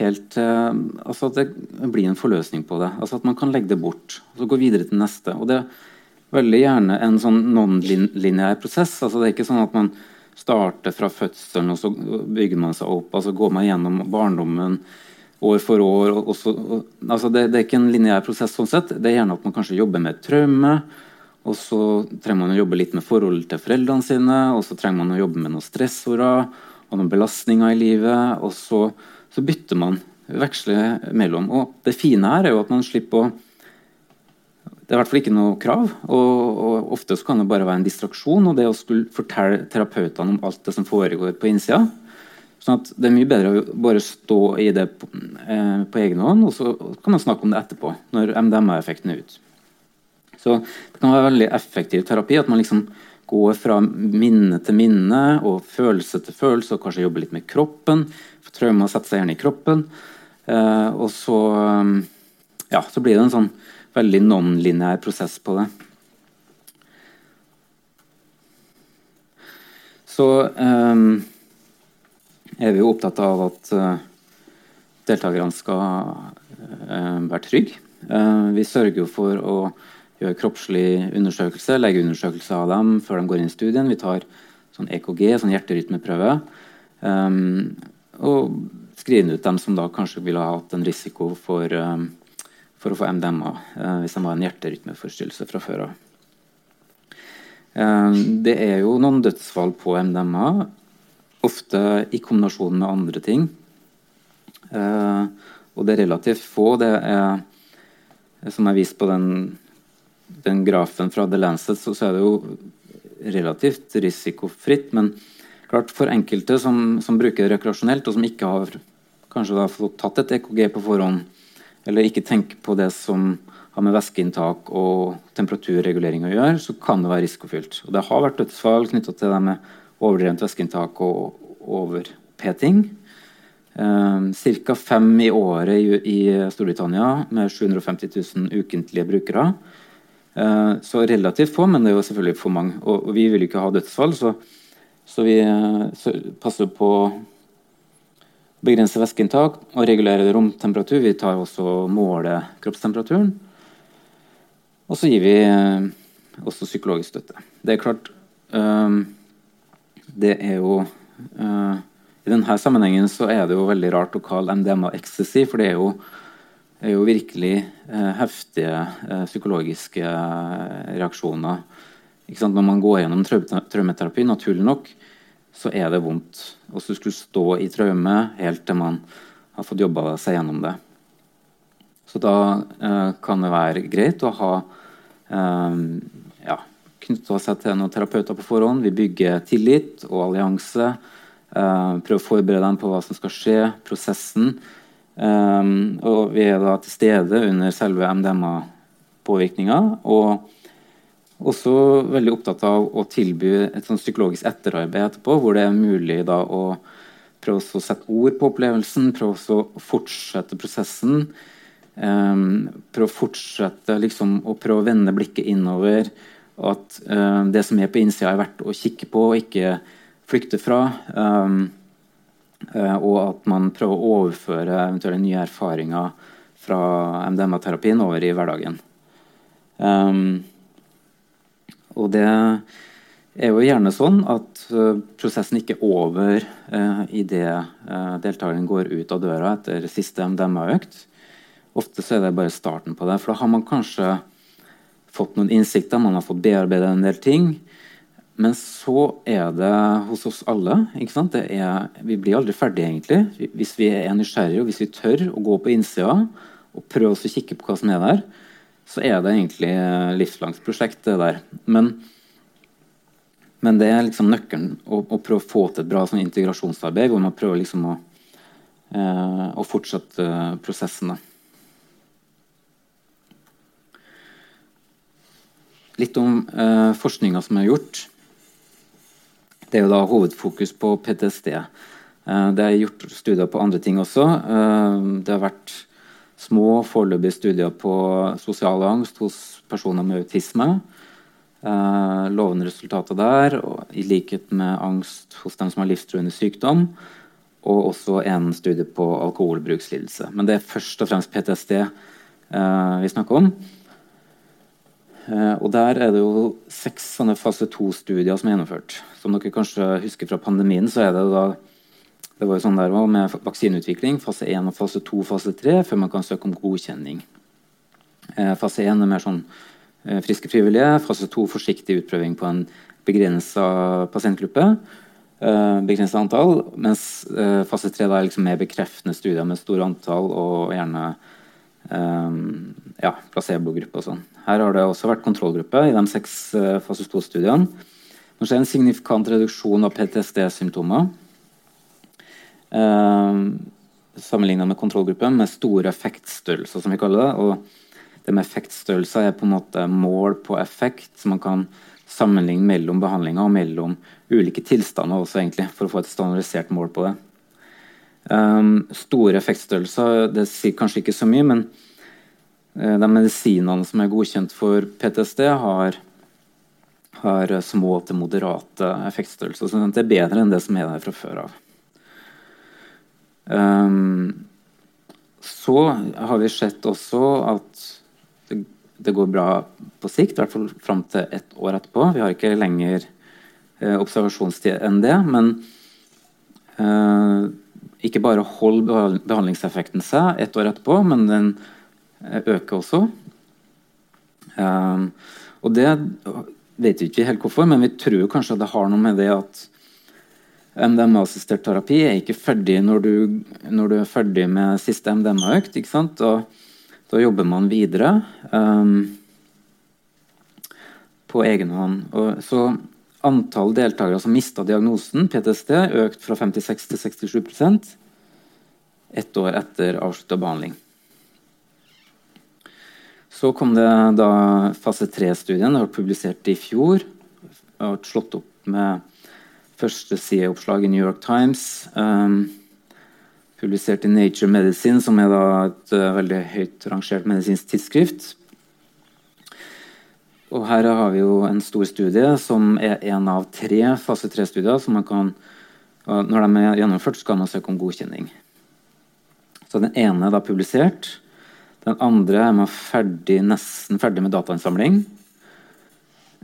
Helt, eh, altså at det blir en forløsning på det. Altså At man kan legge det bort og så gå videre til neste. Og Det veldig gjerne en sånn non-lineær prosess. altså Det er ikke sånn at man starter fra fødselen, og så bygger man seg opp. altså Går man gjennom barndommen år for år. Og, og så, og, altså det, det, er ikke en lineær prosess. sånn sett. Det er gjerne at man kanskje jobber med et traume. Og så trenger man å jobbe litt med forholdet til foreldrene sine. Og så trenger man å jobbe med noen stressorer og noen belastninger i livet. Og så, så bytter man, veksler mellom. Og det fine her er jo at man slipper å det er i hvert fall ikke noe krav. Og, og, ofte så kan det bare være en distraksjon. Og det å skulle fortelle terapeutene om alt det som foregår på innsida. Sånn at det er mye bedre å bare stå i det på, eh, på egen hånd, og så kan man snakke om det etterpå. Når MDMA-effekten er ute. Så det kan være veldig effektiv terapi. At man liksom går fra minne til minne og følelse til følelse, og kanskje jobber litt med kroppen. For traumer setter seg gjerne i kroppen. Eh, og så, ja, så blir det en sånn veldig non-lineær prosess på det. Så eh, er vi jo opptatt av at eh, deltakerne skal eh, være trygge. Uh, vi sørger jo for å gjøre kroppslig undersøkelse, legeundersøkelse av dem før de går inn i studien. Vi tar sånn EKG, sånn hjerterytmeprøve. Um, og skriver ut dem som da kanskje ville ha hatt en risiko for um, for å få MDMA eh, hvis de har en hjerterytmeforstyrrelse fra før av. Eh, det er jo noen dødsfall på MDMA, ofte i kombinasjon med andre ting. Eh, og det er relativt få. Det er, som jeg viste på den, den grafen fra The Lancet, så, så, er det jo relativt risikofritt. Men klart for enkelte som, som bruker det rekreasjonelt, og som ikke har kanskje da fått tatt et EKG på forhånd, eller ikke tenker på det som har med væskeinntak og temperaturregulering å gjøre, så kan det være risikofylt. Og det har vært dødsfall knytta til det med overdrevent væskeinntak og overpeting. Eh, Ca. fem i året i, Storbritannia med 750 000 ukentlige brukere. Eh, så relativt få, men det er jo selvfølgelig for mange. Og, vi vil ikke ha dødsfall, så, så vi eh, så passer på begrense væskeinntak og regulere romtemperatur. Vi tar også måler kroppstemperaturen. Og så gir vi eh, også psykologisk støtte. Det er klart um, Det er jo uh, I denne sammenhengen så er det jo veldig rart å kalle MDMA ecstasy, for det er jo, er jo virkelig heftige psykologiske reaksjoner. Når man går gjennom traumeterapi, naturlig nok, så er det vondt. Og så skulle stå i traume helt til man har fått jobba seg gjennom det. Så da eh, kan det være greit å ha eh, ja, knytta seg til noen terapeuter på forhånd. Vi bygger tillit og allianse. Eh, prøver å forberede dem på hva som skal skje, prosessen. Eh, og vi er da til stede under selve MDMA-påvirkninga. Og også veldig opptatt av å tilby et sånn psykologisk etterarbeid etterpå, hvor det er mulig da å prøve å sette ord på opplevelsen, prøve å fortsette prosessen. Um, prøve å fortsette liksom, å prøve å vende blikket innover. At um, det som er på innsida, er verdt å kikke på og ikke flykte fra. Um, og at man prøver å overføre eventuelle nye erfaringer fra MDMA-terapien over i hverdagen. Um, og det er jo gjerne sånn at uh, prosessen ikke er over eh, idet eh, deltakeren går ut av døra etter siste MDMA-økt. Ofte så er det bare starten på det. For da har man kanskje fått noen innsikter, man har fått bearbeidet en del ting. Men så er det hos oss alle. Er, vi blir aldri ferdige, egentlig. Hvis vi er nysgjerrige og hvis vi tør å gå på innsida og prøve å kikke på hva som er der, så er det egentlig livslangt prosjekt. det der. Men men det er liksom nøkkelen å, å prøve å få til et bra sånn, integrasjonsarbeid, hvor man prøver liksom å, eh, å fortsette eh, prosessene. Litt om eh, forskninga som er gjort. Det er jo da hovedfokus på PTSD. Eh, det er gjort studier på andre ting også. Eh, det har vært små foreløpige studier på sosial angst hos personer med autisme. Eh, lovende resultater der, i likhet med angst hos dem som har livstruende sykdom. Og også en studie på alkoholbrukslidelse. Men det er først og fremst PTSD eh, vi snakker om. Eh, og der er det jo seks sånne fase to-studier som er gjennomført. Som dere kanskje husker fra pandemien, så er det da det var jo sånn der med vaksineutvikling. Fase 1 og fase 2 fase 3 før man kan søke om godkjenning. fase 1 er mer sånn Eh, friske frivillige. Fase 2 forsiktig utprøving på en begrensa pasientgruppe. Begrensa begrenset antall, mens fase 3 er liksom mer bekreftende studier med store antall og gjerne um, ja, placebogruppe og sånn. Her har det også vært kontrollgruppe i de seks fase 2-studiene. Det skjer en signifikant reduksjon av PTSD-symptomer uh, sammenlignet med kontrollgruppen med store effektstørrelser, som vi kaller det. og det med effektstørrelser er på en måte mål på effekt, som man kan sammenligne mellom behandlinger og mellom ulike tilstander også, egentlig, for å få et standardisert mål på det. Um, store effektstørrelser det sier kanskje ikke så mye, men uh, de medisinene som er godkjent for PTSD, har, har små til moderate effektstørrelser. Så det er bedre enn det som er der fra før av. Um, så har vi sett også at det går bra på sikt, i hvert fall fram til ett år etterpå. Vi har ikke lenger eh, observasjonstid enn det. Men eh, ikke bare holder behandlingseffekten seg ett år etterpå, men den eh, øker også. Eh, og det vet vi ikke helt hvorfor, men vi tror kanskje det har noe med det at MDMA-assistert terapi er ikke ferdig når du, når du er ferdig med siste MDMA-økt. ikke sant? Og da jobber man videre um, på egen hånd. Og så Antall deltakere som mista diagnosen PTSD, økt fra 56 til 67% ett år etter avslutta behandling. Så kom det da fase tre-studien. Det ble publisert i fjor. Ble slått opp med første sideoppslag i New York Times. Um, publisert i Nature Medicine, som er et uh, veldig høyt rangert medisinsk tidsskrift. Og her har vi jo en stor studie som er en av tre fase tre-studier. som man kan, uh, Når de er gjennomført, skal man søke om godkjenning. Så Den ene er da publisert. Den andre er man ferdig, nesten ferdig med datainnsamling.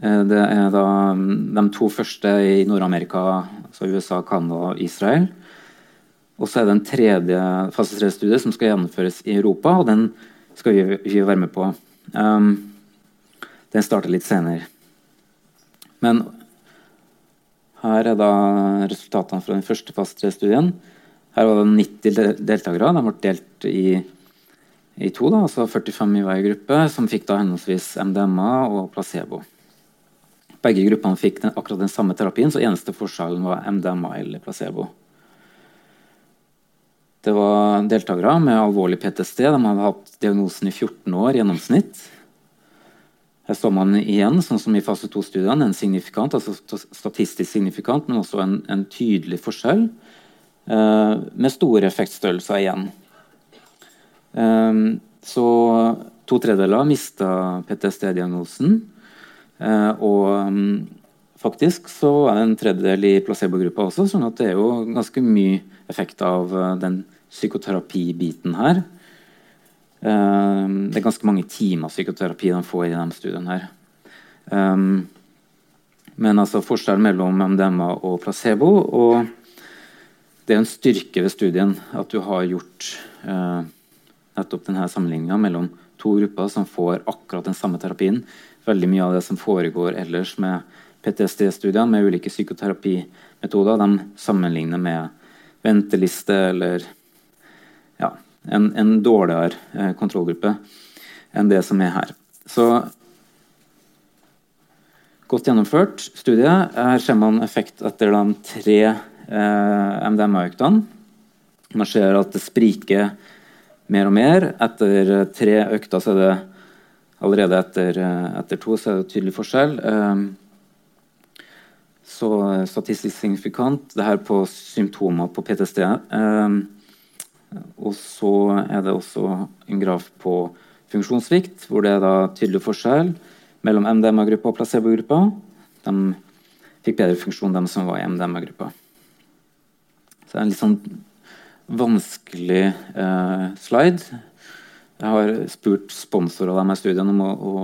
Uh, det er da um, de to første i Nord-Amerika, altså USA, Canada og Israel. Og så er det en tredje fase tre-studie som skal gjennomføres i Europa, og den skal vi, vi være med på. Um, den starter litt senere. Men her er da resultatene fra den første fase tre-studien. Her var det 90 deltakere. De ble delt i, i to, da, altså 45 i hver gruppe, som fikk da henholdsvis MDMA og placebo. Begge gruppene fikk den, akkurat den samme terapien, så eneste forskjellen var MDMA eller placebo. Det var deltakere med alvorlig PTSD. De hadde hatt diagnosen i 14 år gjennomsnitt. Her står man igjen, sånn som i fase 2-studiene, en signifikant, altså statistisk signifikant, men også en, en tydelig forskjell eh, med store effektstørrelser igjen. Så to tredjedeler mista PTSD-diagnosen. Og faktisk så er det en tredjedel i placebo-gruppa også, sånn at det er jo ganske mye effekt av den psykoterapibiten her. Det er ganske mange timer psykoterapi de får i denne studien her. Men altså forskjellen mellom MDMA og placebo og Det er en styrke ved studien at du har gjort eh, nettopp denne sammenligninga mellom to grupper som får akkurat den samme terapien. Veldig mye av det som foregår ellers med PTSD-studiene med ulike psykoterapimetoder, de sammenligner med venteliste eller ja, en, en dårligere eh, kontrollgruppe enn det som er her. Så Godt gjennomført studie. Her ser man effekt etter de tre eh, MDMA-øktene. Man ser at det spriker mer og mer. Etter tre økter så er det allerede etter, etter to så er det tydelig forskjell. Eh, så statistisk signifikant. Det her på symptomer på PTSD. Eh, og så er det også en graf på funksjonssvikt, hvor det er da tydelig forskjell mellom MDMA-gruppa og placebo-gruppa. De fikk bedre funksjon, de som var i MDMA-gruppa. Så det er en litt sånn vanskelig eh, slide. Jeg har spurt sponsorer av disse studiene om å, å,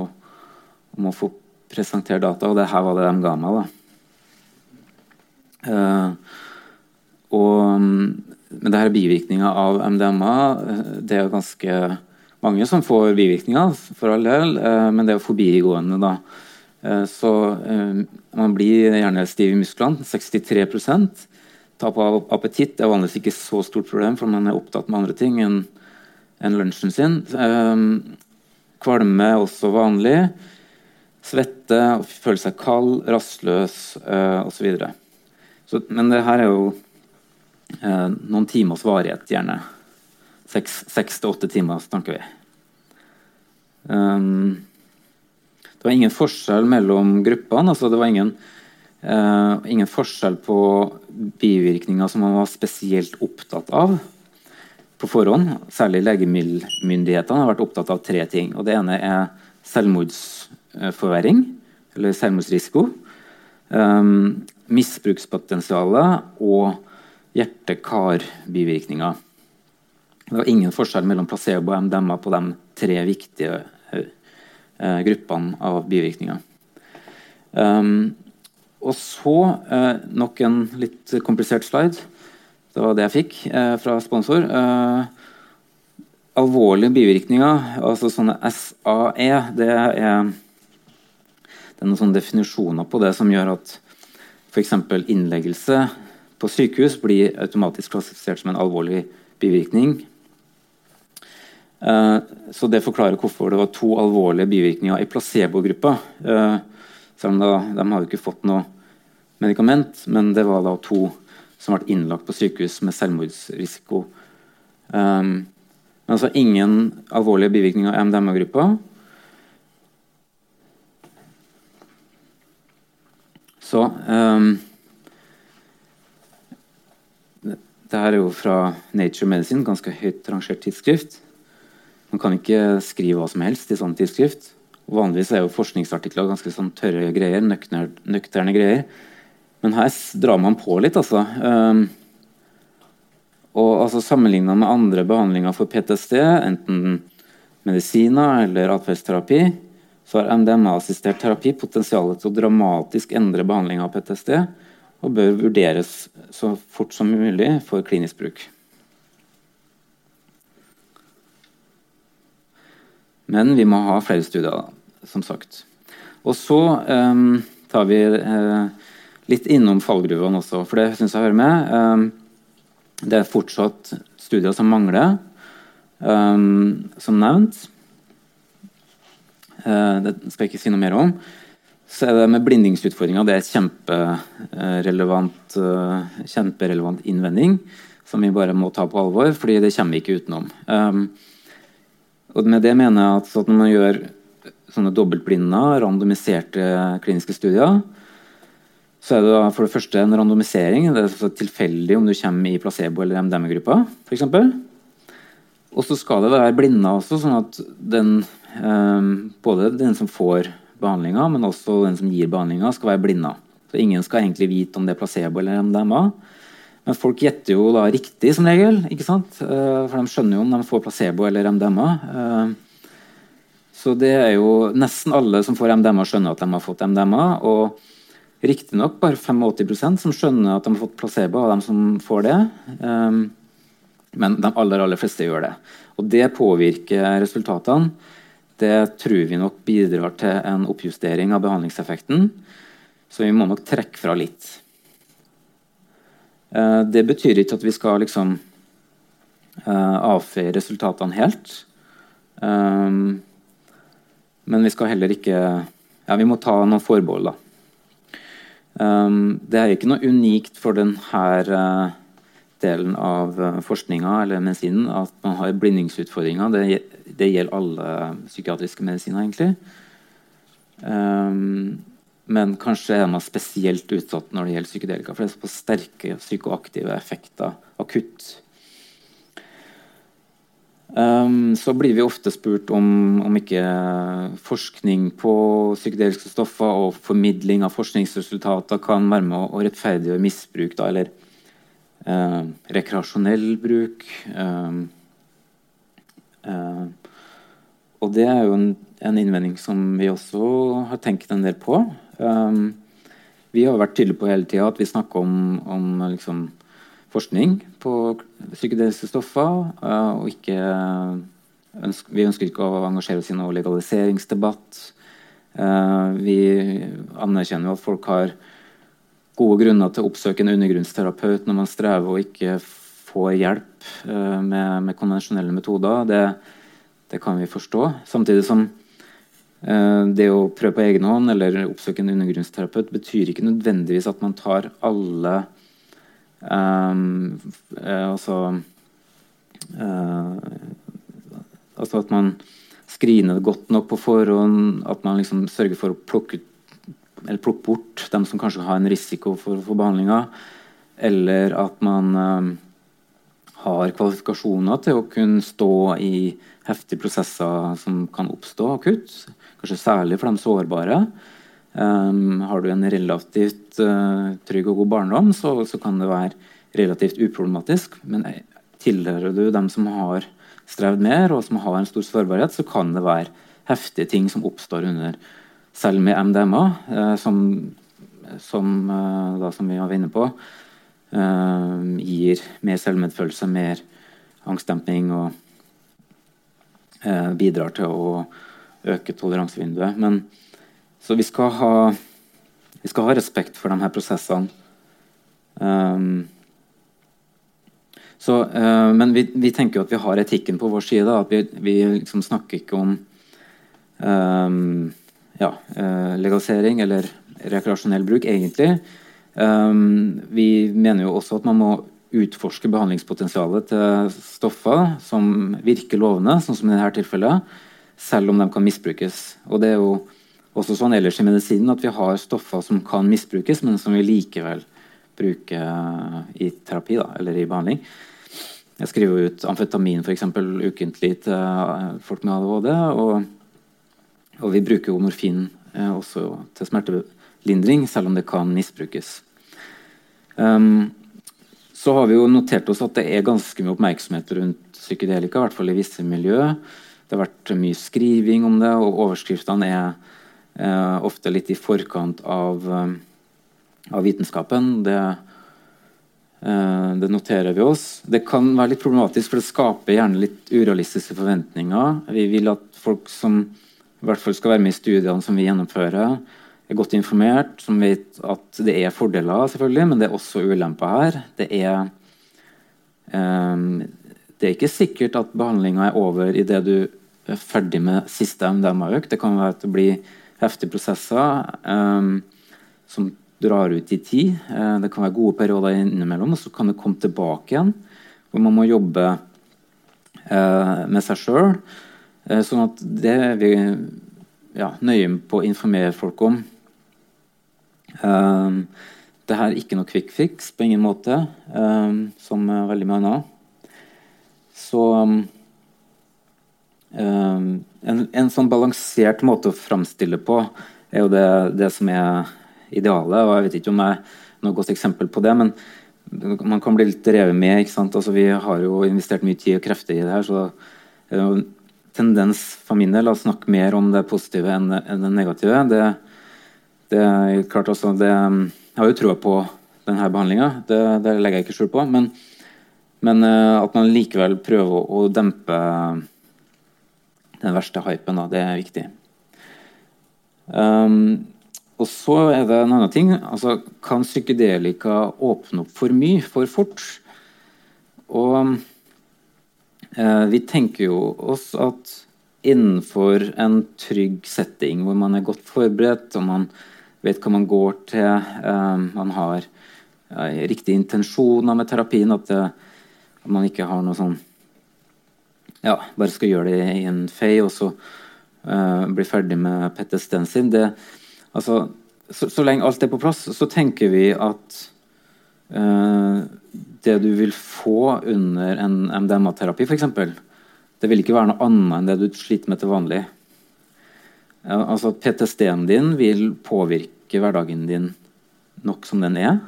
om å, få presentere data, og det her var det de ga meg. Eh, og, men det her er bivirkninger av MDMA. Eh, det er ganske mange som får bivirkninger, for all del, eh, men det er forbigående. da. Eh, så eh, man blir gjerne stiv i musklene. 63% Tap av appetitt er vanligvis ikke så stort problem, for man er opptatt med andre ting enn enn lunsjen sin. Kvalme er også vanlig. Svette, føle seg kald, rastløs osv. Men det her er jo noen timers varighet, gjerne. Seks til åtte timer, snakker vi. Um, det var ingen forskjell mellom gruppene. altså Det var ingen, uh, ingen forskjell på bivirkninger som man var spesielt opptatt av på forhånd. Særlig legemiddelmyndighetene har vært opptatt av tre ting. og Det ene er selvmordsforverring, eller selvmordsrisiko. Um, misbrukspotensialet og hjerte-kar-bivirkninger. Det var ingen forskjell mellom placebo og MDMA på de tre viktige uh, gruppene av bivirkninger. Um, og så uh, nok en litt komplisert slide. Det var det jeg fikk eh, fra sponsor. alvorlige bivirkninger, altså sånne SAE, det er, det er noen definisjoner på det som gjør at f.eks. innleggelse på sykehus blir automatisk klassifisert som en alvorlig bivirkning Eh, så det forklarer hvorfor det var to alvorlige bivirkninger i placebo-gruppa. Eh, selv om da, de hadde ikke fått noe medikament, men det var da to som ble innlagt på sykehus med selvmordsrisiko. Um, men altså ingen alvorlige bivirkninger av MDMA-gruppa. Så um, her er jo fra Nature Medicine, ganske høyt rangert tidsskrift. Man kan ikke skrive hva som helst i sånn tidsskrift. Vanligvis er jo forskningsartikler ganske sånn tørre greier, nøkterne greier. Men her drar man på litt, altså. Um, og altså Sammenligna med andre behandlinger for PTSD, enten medisiner eller atferdsterapi, så har MDMA-assistert terapi potensial til å dramatisk endre behandlinga av PTSD og bør vurderes så fort som mulig for klinisk bruk. Men vi må ha flere studier, som sagt. Og så um, tar vi uh, litt innom fallgruvene også, for det syns jeg hører med. Um, det er fortsatt studier som mangler, um, som nevnt. Uh, det skal jeg ikke si noe mer om. Så er det med blindingsutfordringer det er kjemperelevant, uh, kjemperelevant innvending som vi bare må ta på alvor, fordi det kommer vi ikke utenom. Um, og med det mener jeg at, at når man gjør sånne dobbeltblinda, randomiserte kliniske studier, Så er det for det første en randomisering. Det er tilfeldig om du kommer i placebo- eller MDM-gruppa. For eksempel. og så skal det være blinda også, sånn at den, eh, både den som får behandlinga, men også den som gir behandlinga, skal være blinda. Så ingen skal egentlig vite om det er placebo eller MDMA. Men folk gjetter jo da riktig, som regel. ikke sant? Eh, for de skjønner jo om de får placebo eller MDMA. Eh, så det er jo nesten alle som får MDMA, skjønner at de har fått MDMA. Og riktignok bare 85% som skjønner at de har fått placebo, av dem som får det. Um, men de aller, aller fleste gjør det. Og det påvirker resultatene. Det tror vi nok bidrar til en oppjustering av behandlingseffekten. Så vi må nok trekke fra litt. Uh, det betyr ikke at vi skal liksom uh, avfeie resultatene helt. Um, men vi skal heller ikke Ja, vi må ta noen forbehold, da. Um, det er ikke noe unikt for denne uh, delen av uh, forskninga eller medisinen at man har blindingsutfordringer. Det, det gjelder alle psykiatriske medisiner, egentlig. Um, men kanskje er man spesielt utsatt når det gjelder psykedelika, for det er såpass sterke psykoaktive effekter akutt. Um, så blir vi ofte spurt om, om ikke forskning på psykedeliske stoffer og formidling av forskningsresultater kan være med å rettferdiggjøre misbruk, da, eller uh, rekreasjonell bruk. Um, uh, og det er jo en, en, innvending som vi også har tenkt en del på. Um, vi har vært tydelige på hele tida at vi snakker om, om liksom, forskning på psykedeliske stoffer. Eh, og ikke ønsker, vi ønsker ikke å engasjere oss i noe legaliseringsdebatt. Eh, vi anerkjenner jo at folk har gode grunner til å oppsøke en undergrunnsterapeut når man strever og ikke får hjelp eh, med, med konvensjonelle metoder. Det, det, kan vi forstå. Samtidig som det å prøve på egen hånd eller oppsøke en undergrunnsterapeut betyr ikke nødvendigvis at man tar alle altså uh, Altså at man screener det godt nok på forhånd. At man liksom sørger for å plukke, plukke bort dem som kanskje har en risiko for, for behandlinga. Eller at man um, har kvalifikasjoner til å kunne stå i heftige prosesser som kan oppstå akutt. Kanskje særlig for de sårbare. Um, har du en relativt uh, trygg og god barndom, så, så, kan det være relativt uproblematisk. Men tilhører du dem som har strevd mer, og som har en stor sårbarhet, så kan det være heftige ting som oppstår under selv med MDMA, uh, som, som, uh, da, som, vi var inne på, gir mer selvmedfølelse, mer angstdemping og bidrar til å øke toleransevinduet. Men så vi skal ha, vi skal ha respekt for de her prosessene. Um, så, uh, men vi, vi, tenker jo at vi har etikken på vår side. At vi, vi liksom snakker ikke om um, ja, uh, legalisering eller rekreasjonell bruk, egentlig. Um, vi mener jo også at man må utforske behandlingspotensialet til stoffer som virker lovende, sånn som i dette tilfellet, selv om de kan misbrukes. Og det er jo også sånn ellers i medisinen at vi har stoffer som kan misbrukes, men som vi likevel bruker eh, i terapi da, eller i behandling. Jeg skriver ut amfetamin for eksempel, ukentlig til eh, folk med ADHD. Og, og vi bruker jo morfin eh, også til smertelindring, selv om det kan misbrukes. Um, så har vi jo notert oss at det er ganske mye oppmerksomhet rundt psykedelika, i hvert fall i visse miljø. Det har vært mye skriving om det, og overskriftene er ofte litt i forkant av, eh, av vitenskapen. Det, eh, det, noterer vi oss. Det kan være litt problematisk, for det skaper gjerne litt urealistiske forventninger. Vi vil at folk som i hvert fall skal være med i studiene som vi gjennomfører, er godt informert, som vet at det er fordeler, selvfølgelig, men det er også ulemper her. Det er, um, det er ikke sikkert at behandlinga er over idet du er ferdig med siste MDMA-økt. Det kan være at det blir heftige prosesser um, som drar ut i tid. Uh, det kan være gode perioder innimellom, og så kan det komme tilbake igjen. Hvor man må jobbe uh, med seg sjøl. Uh, sånn at det er vi ja, nøye på å informere folk om. Um, det her er ikke noe quick fix på ingen måte, um, som veldig mye annet. Så um, en, en, sånn balansert måte å framstille på er jo det, det, som er idealet. og Jeg vet ikke om jeg er noe godt eksempel på det, men man kan bli litt revet med. ikke sant? Altså, vi har jo investert mye tid og krefter i det her. så det er jo tendens for min del å snakke mer om det positive enn, enn det negative. Det, det er klart også, det, Jeg har jo trua på denne behandlinga, det, det, legger jeg ikke skjul på. Men, men, eh, at man likevel prøver å dempe den verste hypen, da, det er viktig. Um, og så er det en annen ting. altså Kan psykedelika åpne opp for mye for fort? Og eh, vi tenker jo oss at innenfor en trygg setting hvor man er godt forberedt, og man vet hva man går til, eh, man har ja, riktige intensjoner med terapien, at, det, at, man ikke har noe sånn Ja, bare skal gjøre det i en fei, og så uh, bli ferdig med PTSD-en sin. det Altså, så, så, lenge alt er på plass, så tenker vi at uh, det du vil få under en MDMA-terapi, f.eks., det vil ikke være noe annet enn det du sliter med til vanlig. Uh, altså PTSD-en din vil påvirke hverdagen din nok som den er.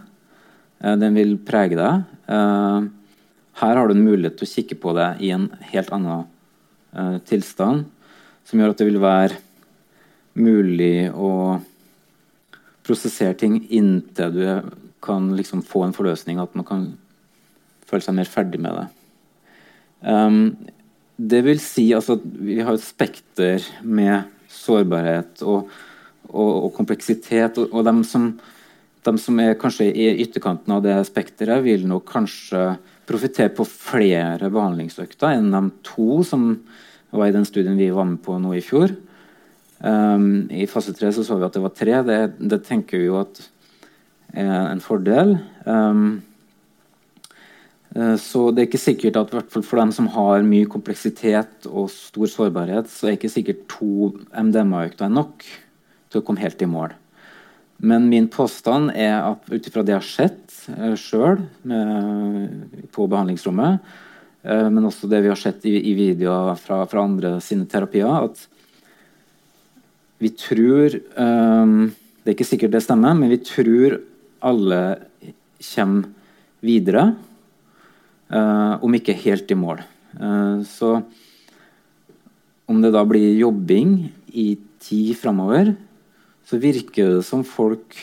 Uh, den vil prege deg. Her har du en mulighet til å kikke på det i en helt annen tilstand, som gjør at det vil være mulig å prosessere ting inntil du kan liksom få en forløsning, at man kan føle seg mer ferdig med det. Um, det vil si altså, at vi har et spekter med sårbarhet og, og, og kompleksitet. Og, og de, som, som, er kanskje i ytterkanten av det spekteret, vil nok kanskje profitere på flere behandlingsøkter enn de to som var i den studien vi var med på nå i fjor. Um, I fase tre så, så vi at det var tre. Det, det tenker vi jo at er en fordel. Um, så det er ikke sikkert at for dem som har mye kompleksitet og stor sårbarhet, så er ikke sikkert to MDMA-økter nok til å komme helt i mål. Men min påstand er at ut ifra det jeg har sett sjøl på behandlingsrommet, uh, men også det vi har sett i, i videoer fra, fra andre sine terapier, at vi tror um, Det er ikke sikkert det stemmer, men vi tror alle kommer videre. Om ikke helt i mål. Så om det da blir jobbing i tid framover, så virker det som folk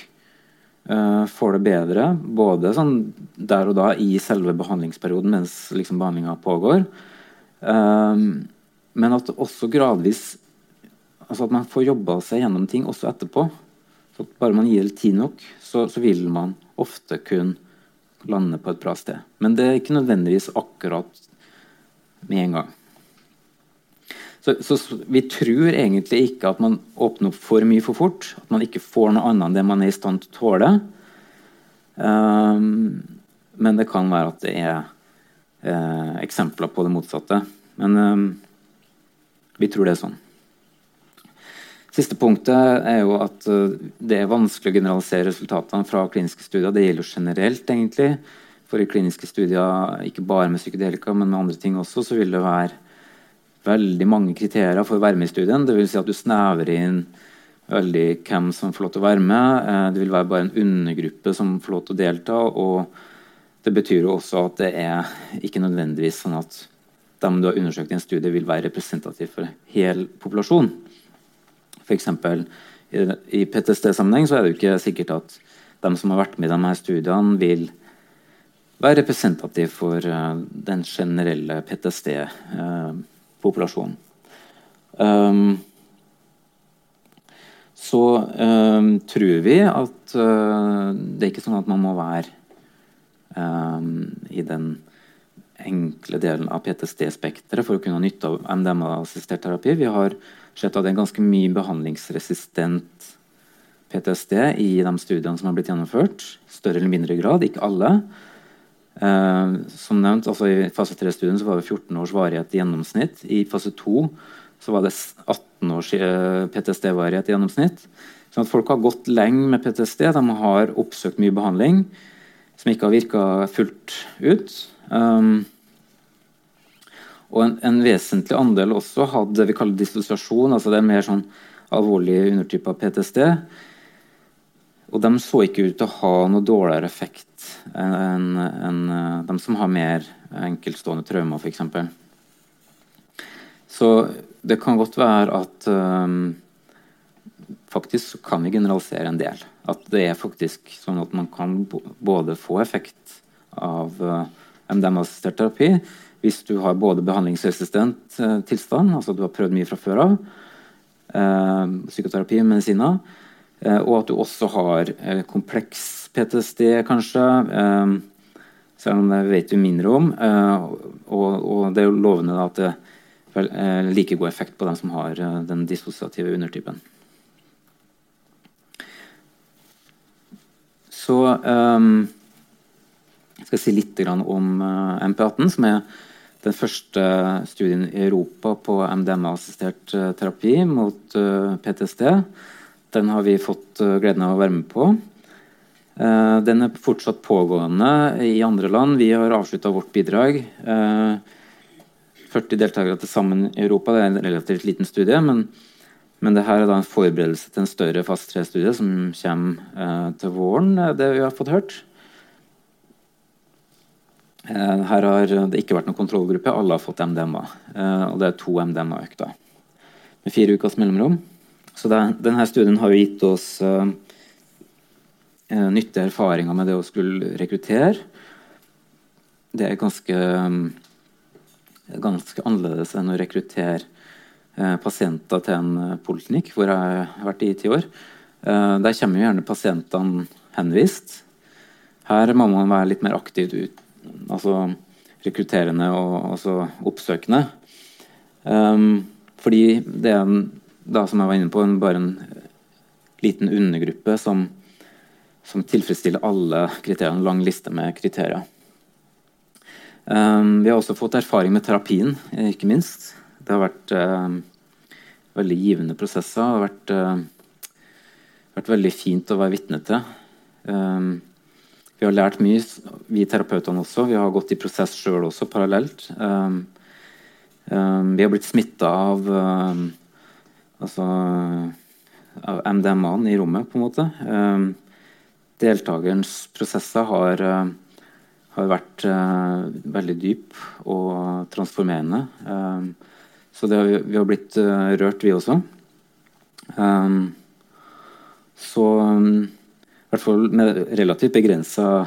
uh, får det bedre. Både sånn der og da i selve behandlingsperioden mens liksom behandlinga pågår. men at også gradvis altså at man får jobba seg gjennom ting også etterpå. Så bare man gir det tid nok, så, så, vil man ofte kunne lande på et bra sted. Men det er ikke nødvendigvis akkurat med en gang. Så, så, vi tror egentlig ikke at man åpner opp for mye for fort. At man ikke får noe annet enn det man er i stand til å tåle. Um, men det kan være at det er uh, eksempler på det motsatte. Men um, vi tror det er sånn. Siste punktet er jo at uh, det er vanskelig å generalisere resultatene fra kliniske studier. Det gjelder jo generelt, egentlig. For i kliniske studier, ikke bare med psykedelika, men med andre ting også, så vil det være veldig mange kriterier for å være med i studien. Det vil si at du snevrer inn veldig hvem som får lov til å være med. Eh, det vil være bare en undergruppe som får lov til å delta. Og det betyr jo også at det er ikke nødvendigvis sånn at de du har undersøkt i en studie, vil være representativ for hel populasjon. F.eks. i PTSD-sammenheng så er det jo ikke sikkert at de som har vært med i de her studiene, vil være representativ for uh, den generelle PTSD-populasjonen. Uh, um, så um, tror vi at uh, det er ikke sånn at man må være um, i den enkle delen av PTSD-spekteret for å kunne ha nytte av MDMA-assistert terapi. Vi har sett at det er ganske mye behandlingsresistent PTSD i de studiene som har blitt gjennomført. Større eller mindre grad, ikke alle. Eh, som nevnt, altså I fase 3-studien var det 14 års varighet i gjennomsnitt. I fase 2 så var det 18 års eh, PTSD-varighet i gjennomsnitt. Sånn at folk har gått lenge med PTSD. De har oppsøkt mye behandling som ikke har virka fullt ut. Um, og en, en, vesentlig andel også hadde det vi kaller dissosiasjon. altså Det er mer sånn alvorlig undertype av PTSD. Og de så ikke ut til å ha noe dårligere effekt enn en, eh, de som har mer enkeltstående traumer, f.eks. Så det kan godt være at um, faktisk kan vi generalisere en del. At det er faktisk sånn at man kan både få effekt av uh, eh, MDMA-assistert terapi hvis du har både behandlingsresistent tilstand, altså du har prøvd mye fra før av, psykoterapi, medisiner, uh, og at du også har kompleks PTSD, kanskje. selv om det vet vi mindre om. Og, det er jo lovende at det eh, like god effekt på dem som har eh, den dissosiative undertypen. Så jeg skal si litt om uh, MP18, som er den første studien i Europa på MDMA-assistert terapi mot PTSD. Den har vi fått gleden av å være med på. den er fortsatt pågående i andre land. Vi har avslutta vårt bidrag. Uh, 40 deltakere til sammen i Europa. Det er en relativt liten studie, men, men det her er en forberedelse til en større fast tre-studie som kommer eh, til våren, det vi har fått hørt. Eh, her har det ikke vært noen kontrollgruppe, alle har fått MDMA. Eh, og det er to MDMA-økter med fire ukers mellomrom. Så det, denne studien har jo gitt oss uh, nyttige erfaringer med det å skulle rekruttere. Det er ganske um, ganske annerledes enn å rekruttere uh, pasienter til en eh, poliklinikk, hvor jeg har vært i ti år. Uh, der kommer jo gjerne pasientene henvist. Her må man være litt mer aktivt ut, altså rekrutterende og oppsøkende. Um, fordi det er en, da, som jeg var inne på, en, bare en liten undergruppe som, som tilfredsstiller alle kriteriene. En lang liste med kriterier. Um, vi har også fått erfaring med terapien, eh, ikke minst. Det har vært uh, veldig givende prosesser. Det har vært, uh, vært veldig fint å være vitne til. Um, vi har lært mye, vi terapeutene også. Vi har gått i prosess sjøl også, parallelt. Um, vi har blitt smitta av altså, MDMA-en i rommet, på en måte. deltakerens prosesser har har vært uh, veldig dyp og transformerende. så så har vi, har blitt rørt, vi også. Så i hvert fall med relativt begrensa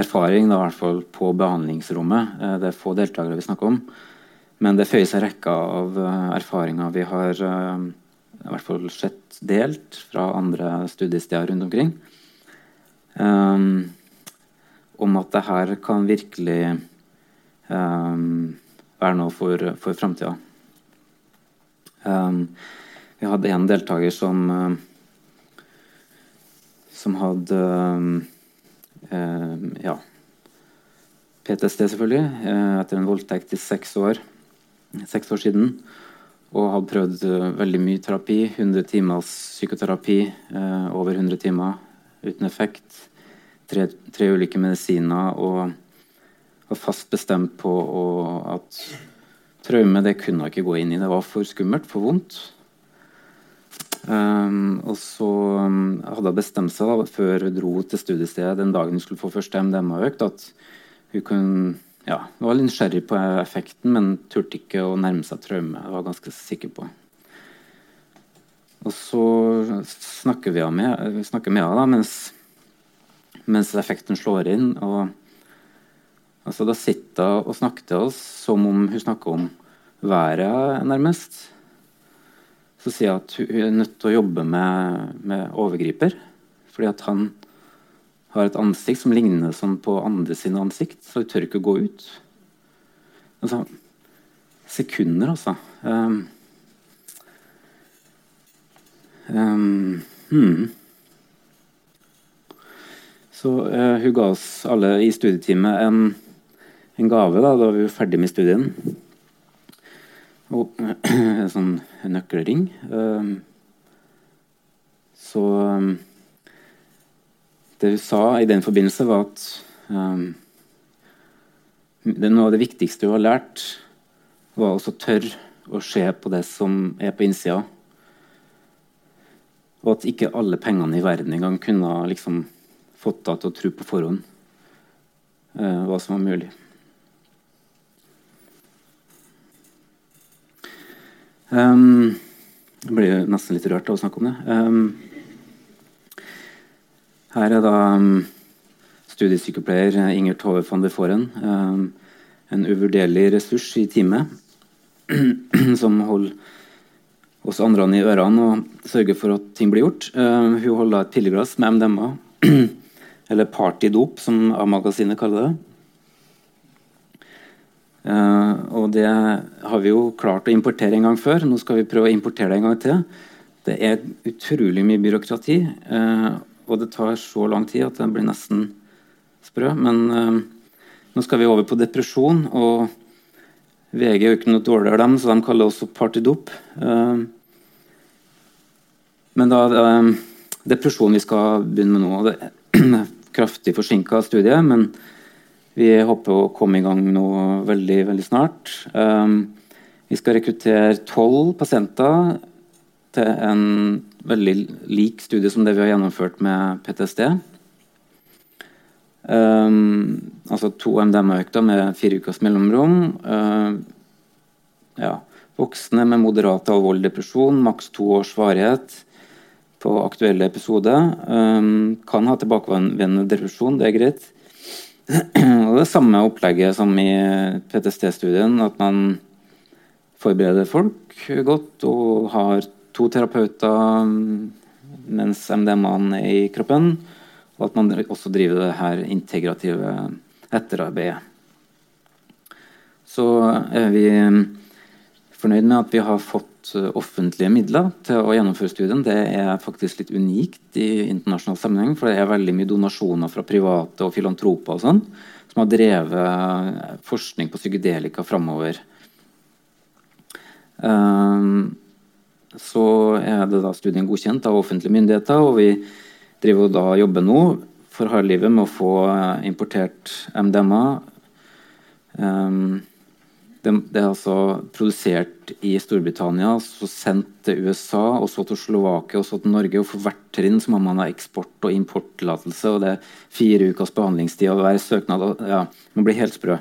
erfaring, da, i hvert fall på behandlingsrommet. Det er få deltakere vi snakker om. Men det føyer seg rekka av erfaringer vi har i hvert fall sett delt fra andre studiesteder rundt omkring. Um, om at det her kan virkelig um, være noe for, for framtida. Um, vi hadde en deltaker som som hadde ja, PTSD, selvfølgelig, etter en voldtekt i seks år, seks år siden. Og hadde prøvd veldig mye terapi. 100 timers psykoterapi, over 100 timer uten effekt tre, tre ulike medisiner og var fast bestemt på og, at traume det kunne hun ikke gå inn i. Det var for skummelt, for vondt. Um, og så um, hadde hun bestemt seg da, før hun dro til studiestedet den dagen hun skulle få første MDMA-økt, at hun kunne, ja, var litt nysgjerrig på effekten, men turte ikke å nærme seg traume. Var ganske sikker på. Og så snakker vi med, henne mens mens effekten slår inn. og altså Da sitter hun og snakker til oss som om hun snakker om været, nærmest. Så sier hun at hun er nødt til å jobbe med, med overgriper. Fordi at han har et ansikt som ligner sånn på andre sine ansikt, så hun tør ikke å gå ut. Altså, sekunder, altså. Um, um, hmm. Så uh, hun ga oss alle i studietimet en, en gave da, da vi var ferdig med studien. og [CLEARS THROAT] en sånn nøkkelring. Um, så det hun sa i den forbindelse, var at um, noe av det viktigste hun har lært, var også tørre å se på det som er på innsida. Og at ikke alle pengene i verden engang kunne liksom fått henne til å tro på forhånd uh, hva som var mulig. Um, jeg blir nesten litt rørt av å snakke om det. Um, her er da um, studiesykepleier Inger Tove van de Foren. Um, en uvurderlig ressurs i teamet [CLEARS THROAT] som holder oss andre i ørene og sørger for at ting blir gjort. Uh, hun holder et pilleglass med MDMA, [CLEARS THROAT] eller partydop, som A-magasinet kaller det. Uh, og det har vi jo klart å importere en gang før. Nå skal vi prøve å importere det en gang til. Det er utrolig mye byråkrati, uh, og det tar så lang tid at det blir nesten sprø. Men uh, nå skal vi over på depresjon, og VG er jo ikke noe dårligere dem, så de kaller det også partydop. men da er depresjon vi skal begynne med nå. Det er [CLEARS THROAT] kraftig forsinka studie, men vi håper å komme i gang nå veldig, veldig snart. Um, vi skal rekruttere tolv pasienter til en veldig lik studie som det vi har gjennomført med PTSD. Um, altså to MDMA-økter med fire ukers mellomrom. Uh, ja. Voksne med moderat alvorlig depresjon, maks to års varighet på aktuelle episode. Um, kan ha tilbakevendende depresjon, det er greit. [CLEARS THROAT] Og det samme opplegget som i PTSD-studien, at man forbereder folk godt og har to terapeuter mens MDMA-en er i kroppen, og at man også driver det her integrative etterarbeidet. Så er vi fornøyd med at vi har fått offentlige midler til å gjennomføre studien. Det er faktisk litt unikt i internasjonal sammenheng, for det er veldig mye donasjoner fra private og filantroper og sånn, som har drevet forskning på psykedelika framover. Um, så er det da studien godkjent av offentlige myndigheter, og vi driver da jobber nå for harde livet med å få importert MDMA. Um, det, det, er altså produsert i Storbritannia, så sendt til USA, og så til Slovakia og så til Norge. og For hvert trinn så må man ha eksport- og importtillatelse. og Det er fire ukers behandlingstid av hver søknad. Og, ja, Man blir helt sprø.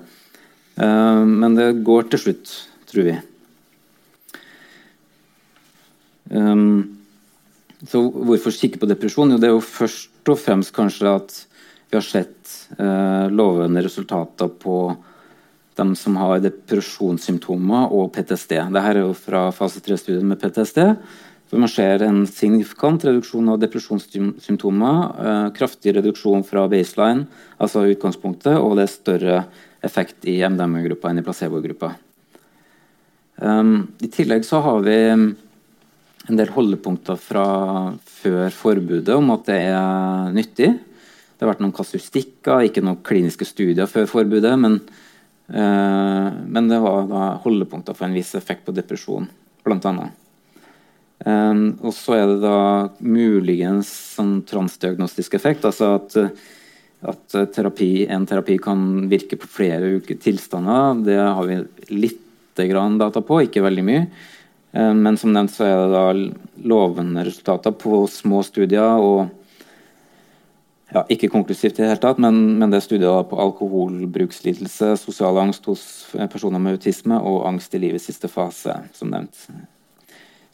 Uh, men det går til slutt, tror vi. Um, så hvorfor kikke på depresjon? Jo, det er jo først og fremst kanskje at vi har sett uh, lovende resultater på de som har depresjonssymptomer og PTSD. Dette er jo fra fase 3-studien med PTSD. hvor man ser en signifikant reduksjon av depresjonssymptomer. Eh, kraftig reduksjon fra baseline, altså utgangspunktet, og det er større effekt i MDMA-gruppa enn i placebo-gruppa. Um, I tillegg så har vi en del holdepunkter fra før forbudet om at det er nyttig. Det har vært noen kasustikker, ikke noen kliniske studier før forbudet. men Eh, men det var da holdepunkter for en viss effekt på depresjon, bl.a. Eh, og så er det da muligens sånn transdiagnostisk effekt. Altså at, at terapi, en terapi kan virke på flere uker tilstander. Det har vi litt grann data på, ikke veldig mye. Um, men som nevnt så er det da lovende resultater på små studier. og ja, ikke konklusivt i det hele tatt, men, men det er studier på alkoholbrukslidelse, sosial angst hos personer med autisme og angst i livets siste fase, som nevnt.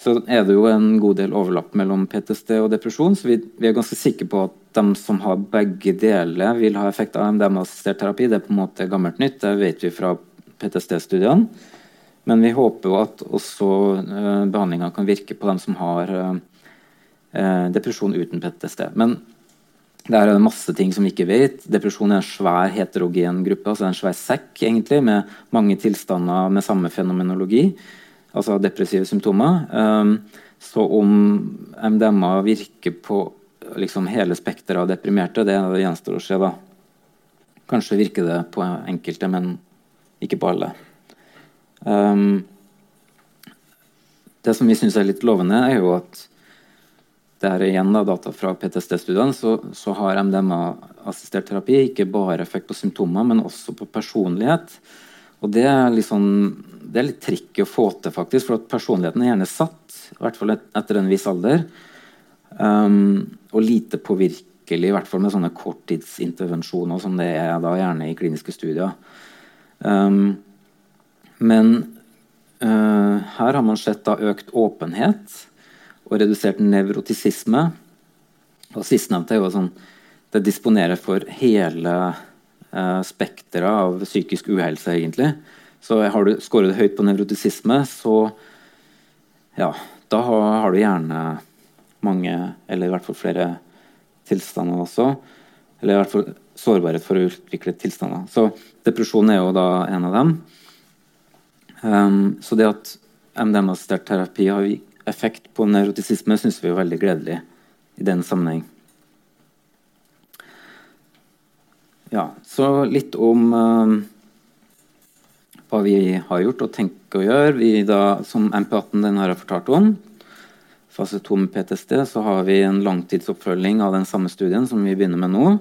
Så er det jo en god del overlapp mellom PTSD og depresjon, så vi, vi er ganske sikre på at de som har begge deler, vil ha effekt av MDMA-assistert terapi. Det er på en måte gammelt nytt, det vet vi fra PTSD-studiene. Men vi håper jo at også uh, behandlinga kan virke på dem som har uh, depresjon uten PTSD. Men det er masse ting som vi ikke vet. Depresjon er en svær heterogen gruppe. altså En svær sekk egentlig, med mange tilstander med samme fenomenologi. Altså depressive symptomer. Um, så om MDMA virker på liksom, hele spekteret av deprimerte, det gjenstår å se. da. Kanskje virker det på enkelte, men ikke på alle. Um, Det som vi syns er litt lovende, er jo at det er igjen da, data fra PTSD-studiene, så, så, har MDMA-assistert terapi ikke bare effekt på symptomer, men også på personlighet. Og det er, liksom, det er litt tricky å få til, faktisk, for at personligheten er gjerne satt, i hvert fall etter en viss alder. Um, og lite påvirkelig, i hvert fall med sånne korttidsintervensjoner som det er da gjerne i kliniske studier. Um, men uh, her har man sett da økt åpenhet og redusert nevrotisisme. Og Sistnevnte er jo sånn Det disponerer for hele uh, spekteret av psykisk uhelse, egentlig. Så har du, skåret høyt på nevrotisisme, så ja, da har, har, du gjerne mange, eller i hvert fall flere tilstander også. Eller i hvert fall sårbarhet for å utvikle tilstander. Så depresjon er jo da en av dem. Um, så det at MDMA-assistert terapi har effekt på nevrotisisme syns vi er veldig gledelig i den sammenheng. Ja, så litt om um, hva vi har gjort og tenker å gjøre. Vi da, som MP18 den har jeg fortalt om, fase 2 med PTSD, så har vi en langtidsoppfølging av den samme studien som vi begynner med nå.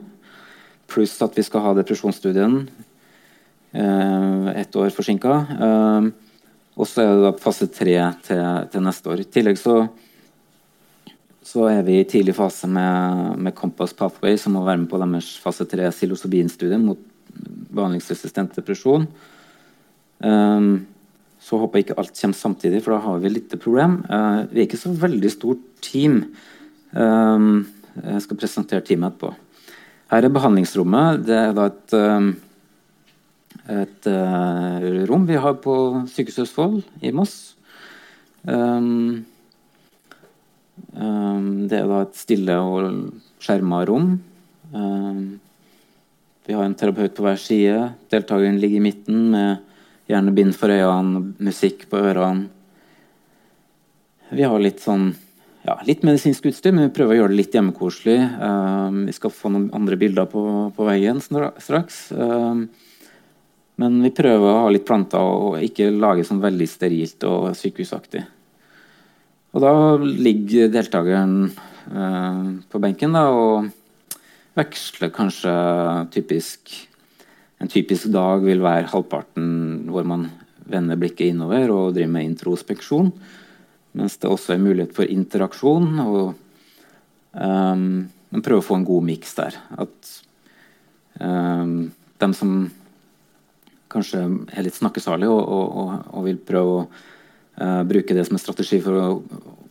Pluss at vi skal ha depresjonsstudien ett år forsinka. Uh, og så er det da fase tre til, til, neste år. I tillegg så, så, er vi i tidlig fase med, med Compass Pathway, som må være med på deres fase tre psilocybin-studie mot behandlingsresistent depresjon. Um, så håper jeg ikke alt kommer samtidig, for da har vi litt problem. Uh, vi er ikke så veldig stort team. Um, jeg skal presentere teamet etterpå. Her er behandlingsrommet. Det er da et um, et uh, rom vi har på Sykehuset Østfold i Moss. Um, um, det er da et stille og skjerma rom. Um, vi har en terapeut på hver side. Deltakeren ligger i midten med gjerne bind for øynene, musikk på ørene. Vi har litt sånn ja, litt medisinsk utstyr, men vi prøver å gjøre det litt hjemmekoselig. Um, vi skal få noen andre bilder på, på veggen straks. Um, men vi prøver å ha litt planter og ikke lage sånn veldig sterilt og sykehusaktig. Og da ligger deltakeren eh, på benken da, og veksler kanskje typisk En typisk dag vil være halvparten hvor man vender blikket innover og driver med introspeksjon. Mens det også er mulighet for interaksjon. og um, Man prøver å få en god miks der. At um, de som kanskje er litt snakkesalig og, og, og vil prøve å uh, bruke det som en strategi for å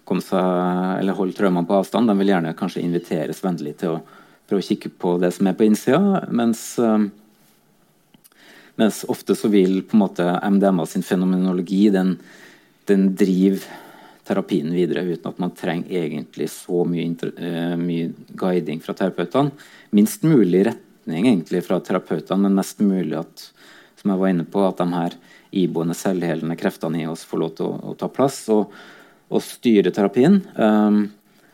komme seg, eller holde traumene på avstand, de vil gjerne kanskje inviteres vennlig til å prøve å kikke på det som er på innsida. Mens, uh, mens ofte så vil på en måte MDMA sin fenomenologi den, den driver terapien videre uten at man trenger egentlig så mye, uh, mye guiding fra terapeutene. Minst mulig retning egentlig fra terapeutene, men mest mulig at som jeg var inne på, at de her iboende selvhelende kreftene i oss får lov til å, å ta plass og, og styre terapien. Um,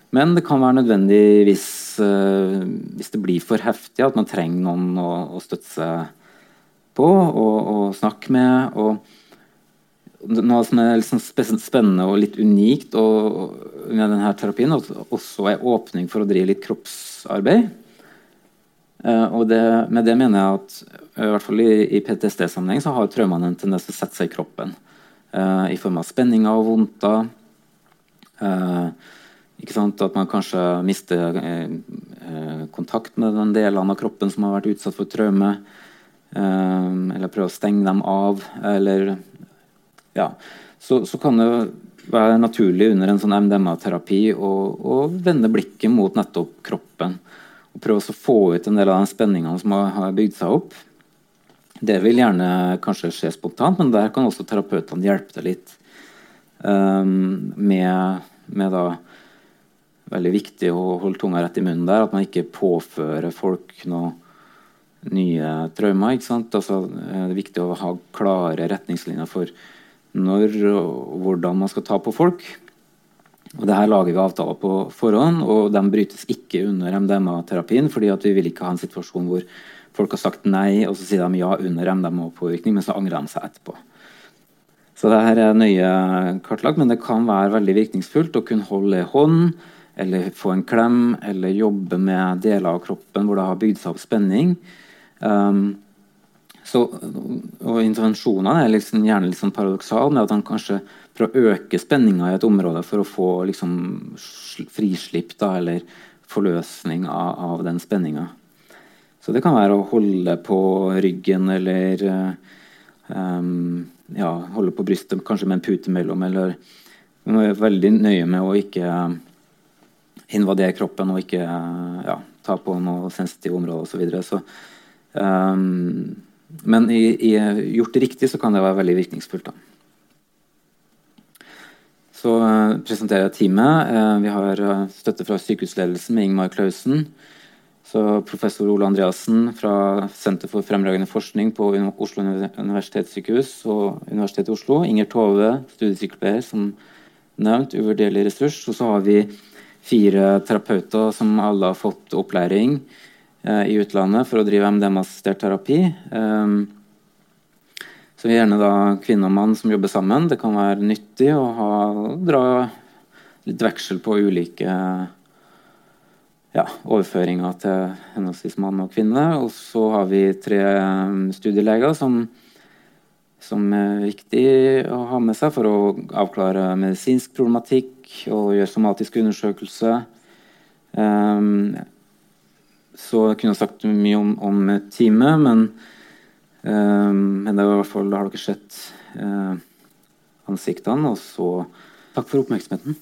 men det kan være nødvendig hvis, uh, hvis, det blir for heftig, at man trenger noen å, å støtte seg på og, og, snakke med. og Noe som er liksom spennende og litt unikt og, med denne terapien, at det også er åpning for å drive litt kroppsarbeid. Uh, og det, med det mener jeg at i hvert fall i, i PTSD-sammenheng så har traumene en tendens til å sette seg i kroppen. Uh, I form av spenninger og vondter. At man kanskje mister kontakt med den delene av kroppen som har vært utsatt for traume. eller prøver å stenge dem av. Eller Ja. Så, så kan det være naturlig under en sånn MDMA-terapi å vende blikket mot nettopp kroppen. Og prøve å få ut en del av de spenningene som har, bygd seg opp. Det vil gjerne kanskje skje spontant, men der kan også terapeutene hjelpe deg litt. Um, med, med, da Veldig viktig å holde tunga rett i munnen der. At man ikke påfører folk noe nye traumer. Altså, det er viktig å ha klare retningslinjer for når og hvordan man skal ta på folk. Og det her lager vi avtaler på forhånd, og de brytes ikke under MDMA-terapien. fordi vi vil ikke ha en situasjon hvor folk har sagt nei, og så sier de ja under MDMA-påvirkning, men så angrer de seg etterpå. Så det her er nøye kartlagt, men det kan være veldig virkningsfullt å kunne holde hånd, eller få en klem, eller jobbe med deler av kroppen hvor det har bygd seg opp spenning. Um, så, og intervensjonene er liksom, gjerne litt liksom paradoksale med at han kanskje prøver å øke spenninga i et område for å få liksom, frislipp da, eller forløsning av, av den spenninga. Så det kan være å holde på ryggen eller um, ja, holde på brystet, kanskje med en pute mellom. Eller man være veldig nøye med å ikke invadere kroppen og ikke ja, ta på noe sensitive områder osv. Så, videre. så um, men i, i, gjort riktig så kan det være veldig virkningsfullt. Da. Så uh, presenterer jeg teamet. Uh, vi har uh, støtte fra sykehusledelsen med Ingmar Klausen. Så professor Ole Andreassen fra Senter for fremragende forskning på Oslo universitetssykehus og Universitetet i Oslo. Inger Tove, studiesykepleier, som nevnt, uvurderlig ressurs. Og så har vi fire terapeuter som alle har fått opplæring Eh, i utlandet for å drive MDMA-assistert terapi. Um, så gjerne da kvinne og mann som jobber sammen. Det kan være nyttig å ha, dra litt veksel på ulike ja, overføringer til henholdsvis mann og kvinne. Og så har vi tre studieleger som, som er viktig å ha med seg for å avklare medisinsk problematikk og gjøre somatisk undersøkelse. Um, så jeg kunne sagt mye om, om teamet, men, uh, men det var i hvert fall, har dere sett uh, ansiktene. Og så takk for oppmerksomheten.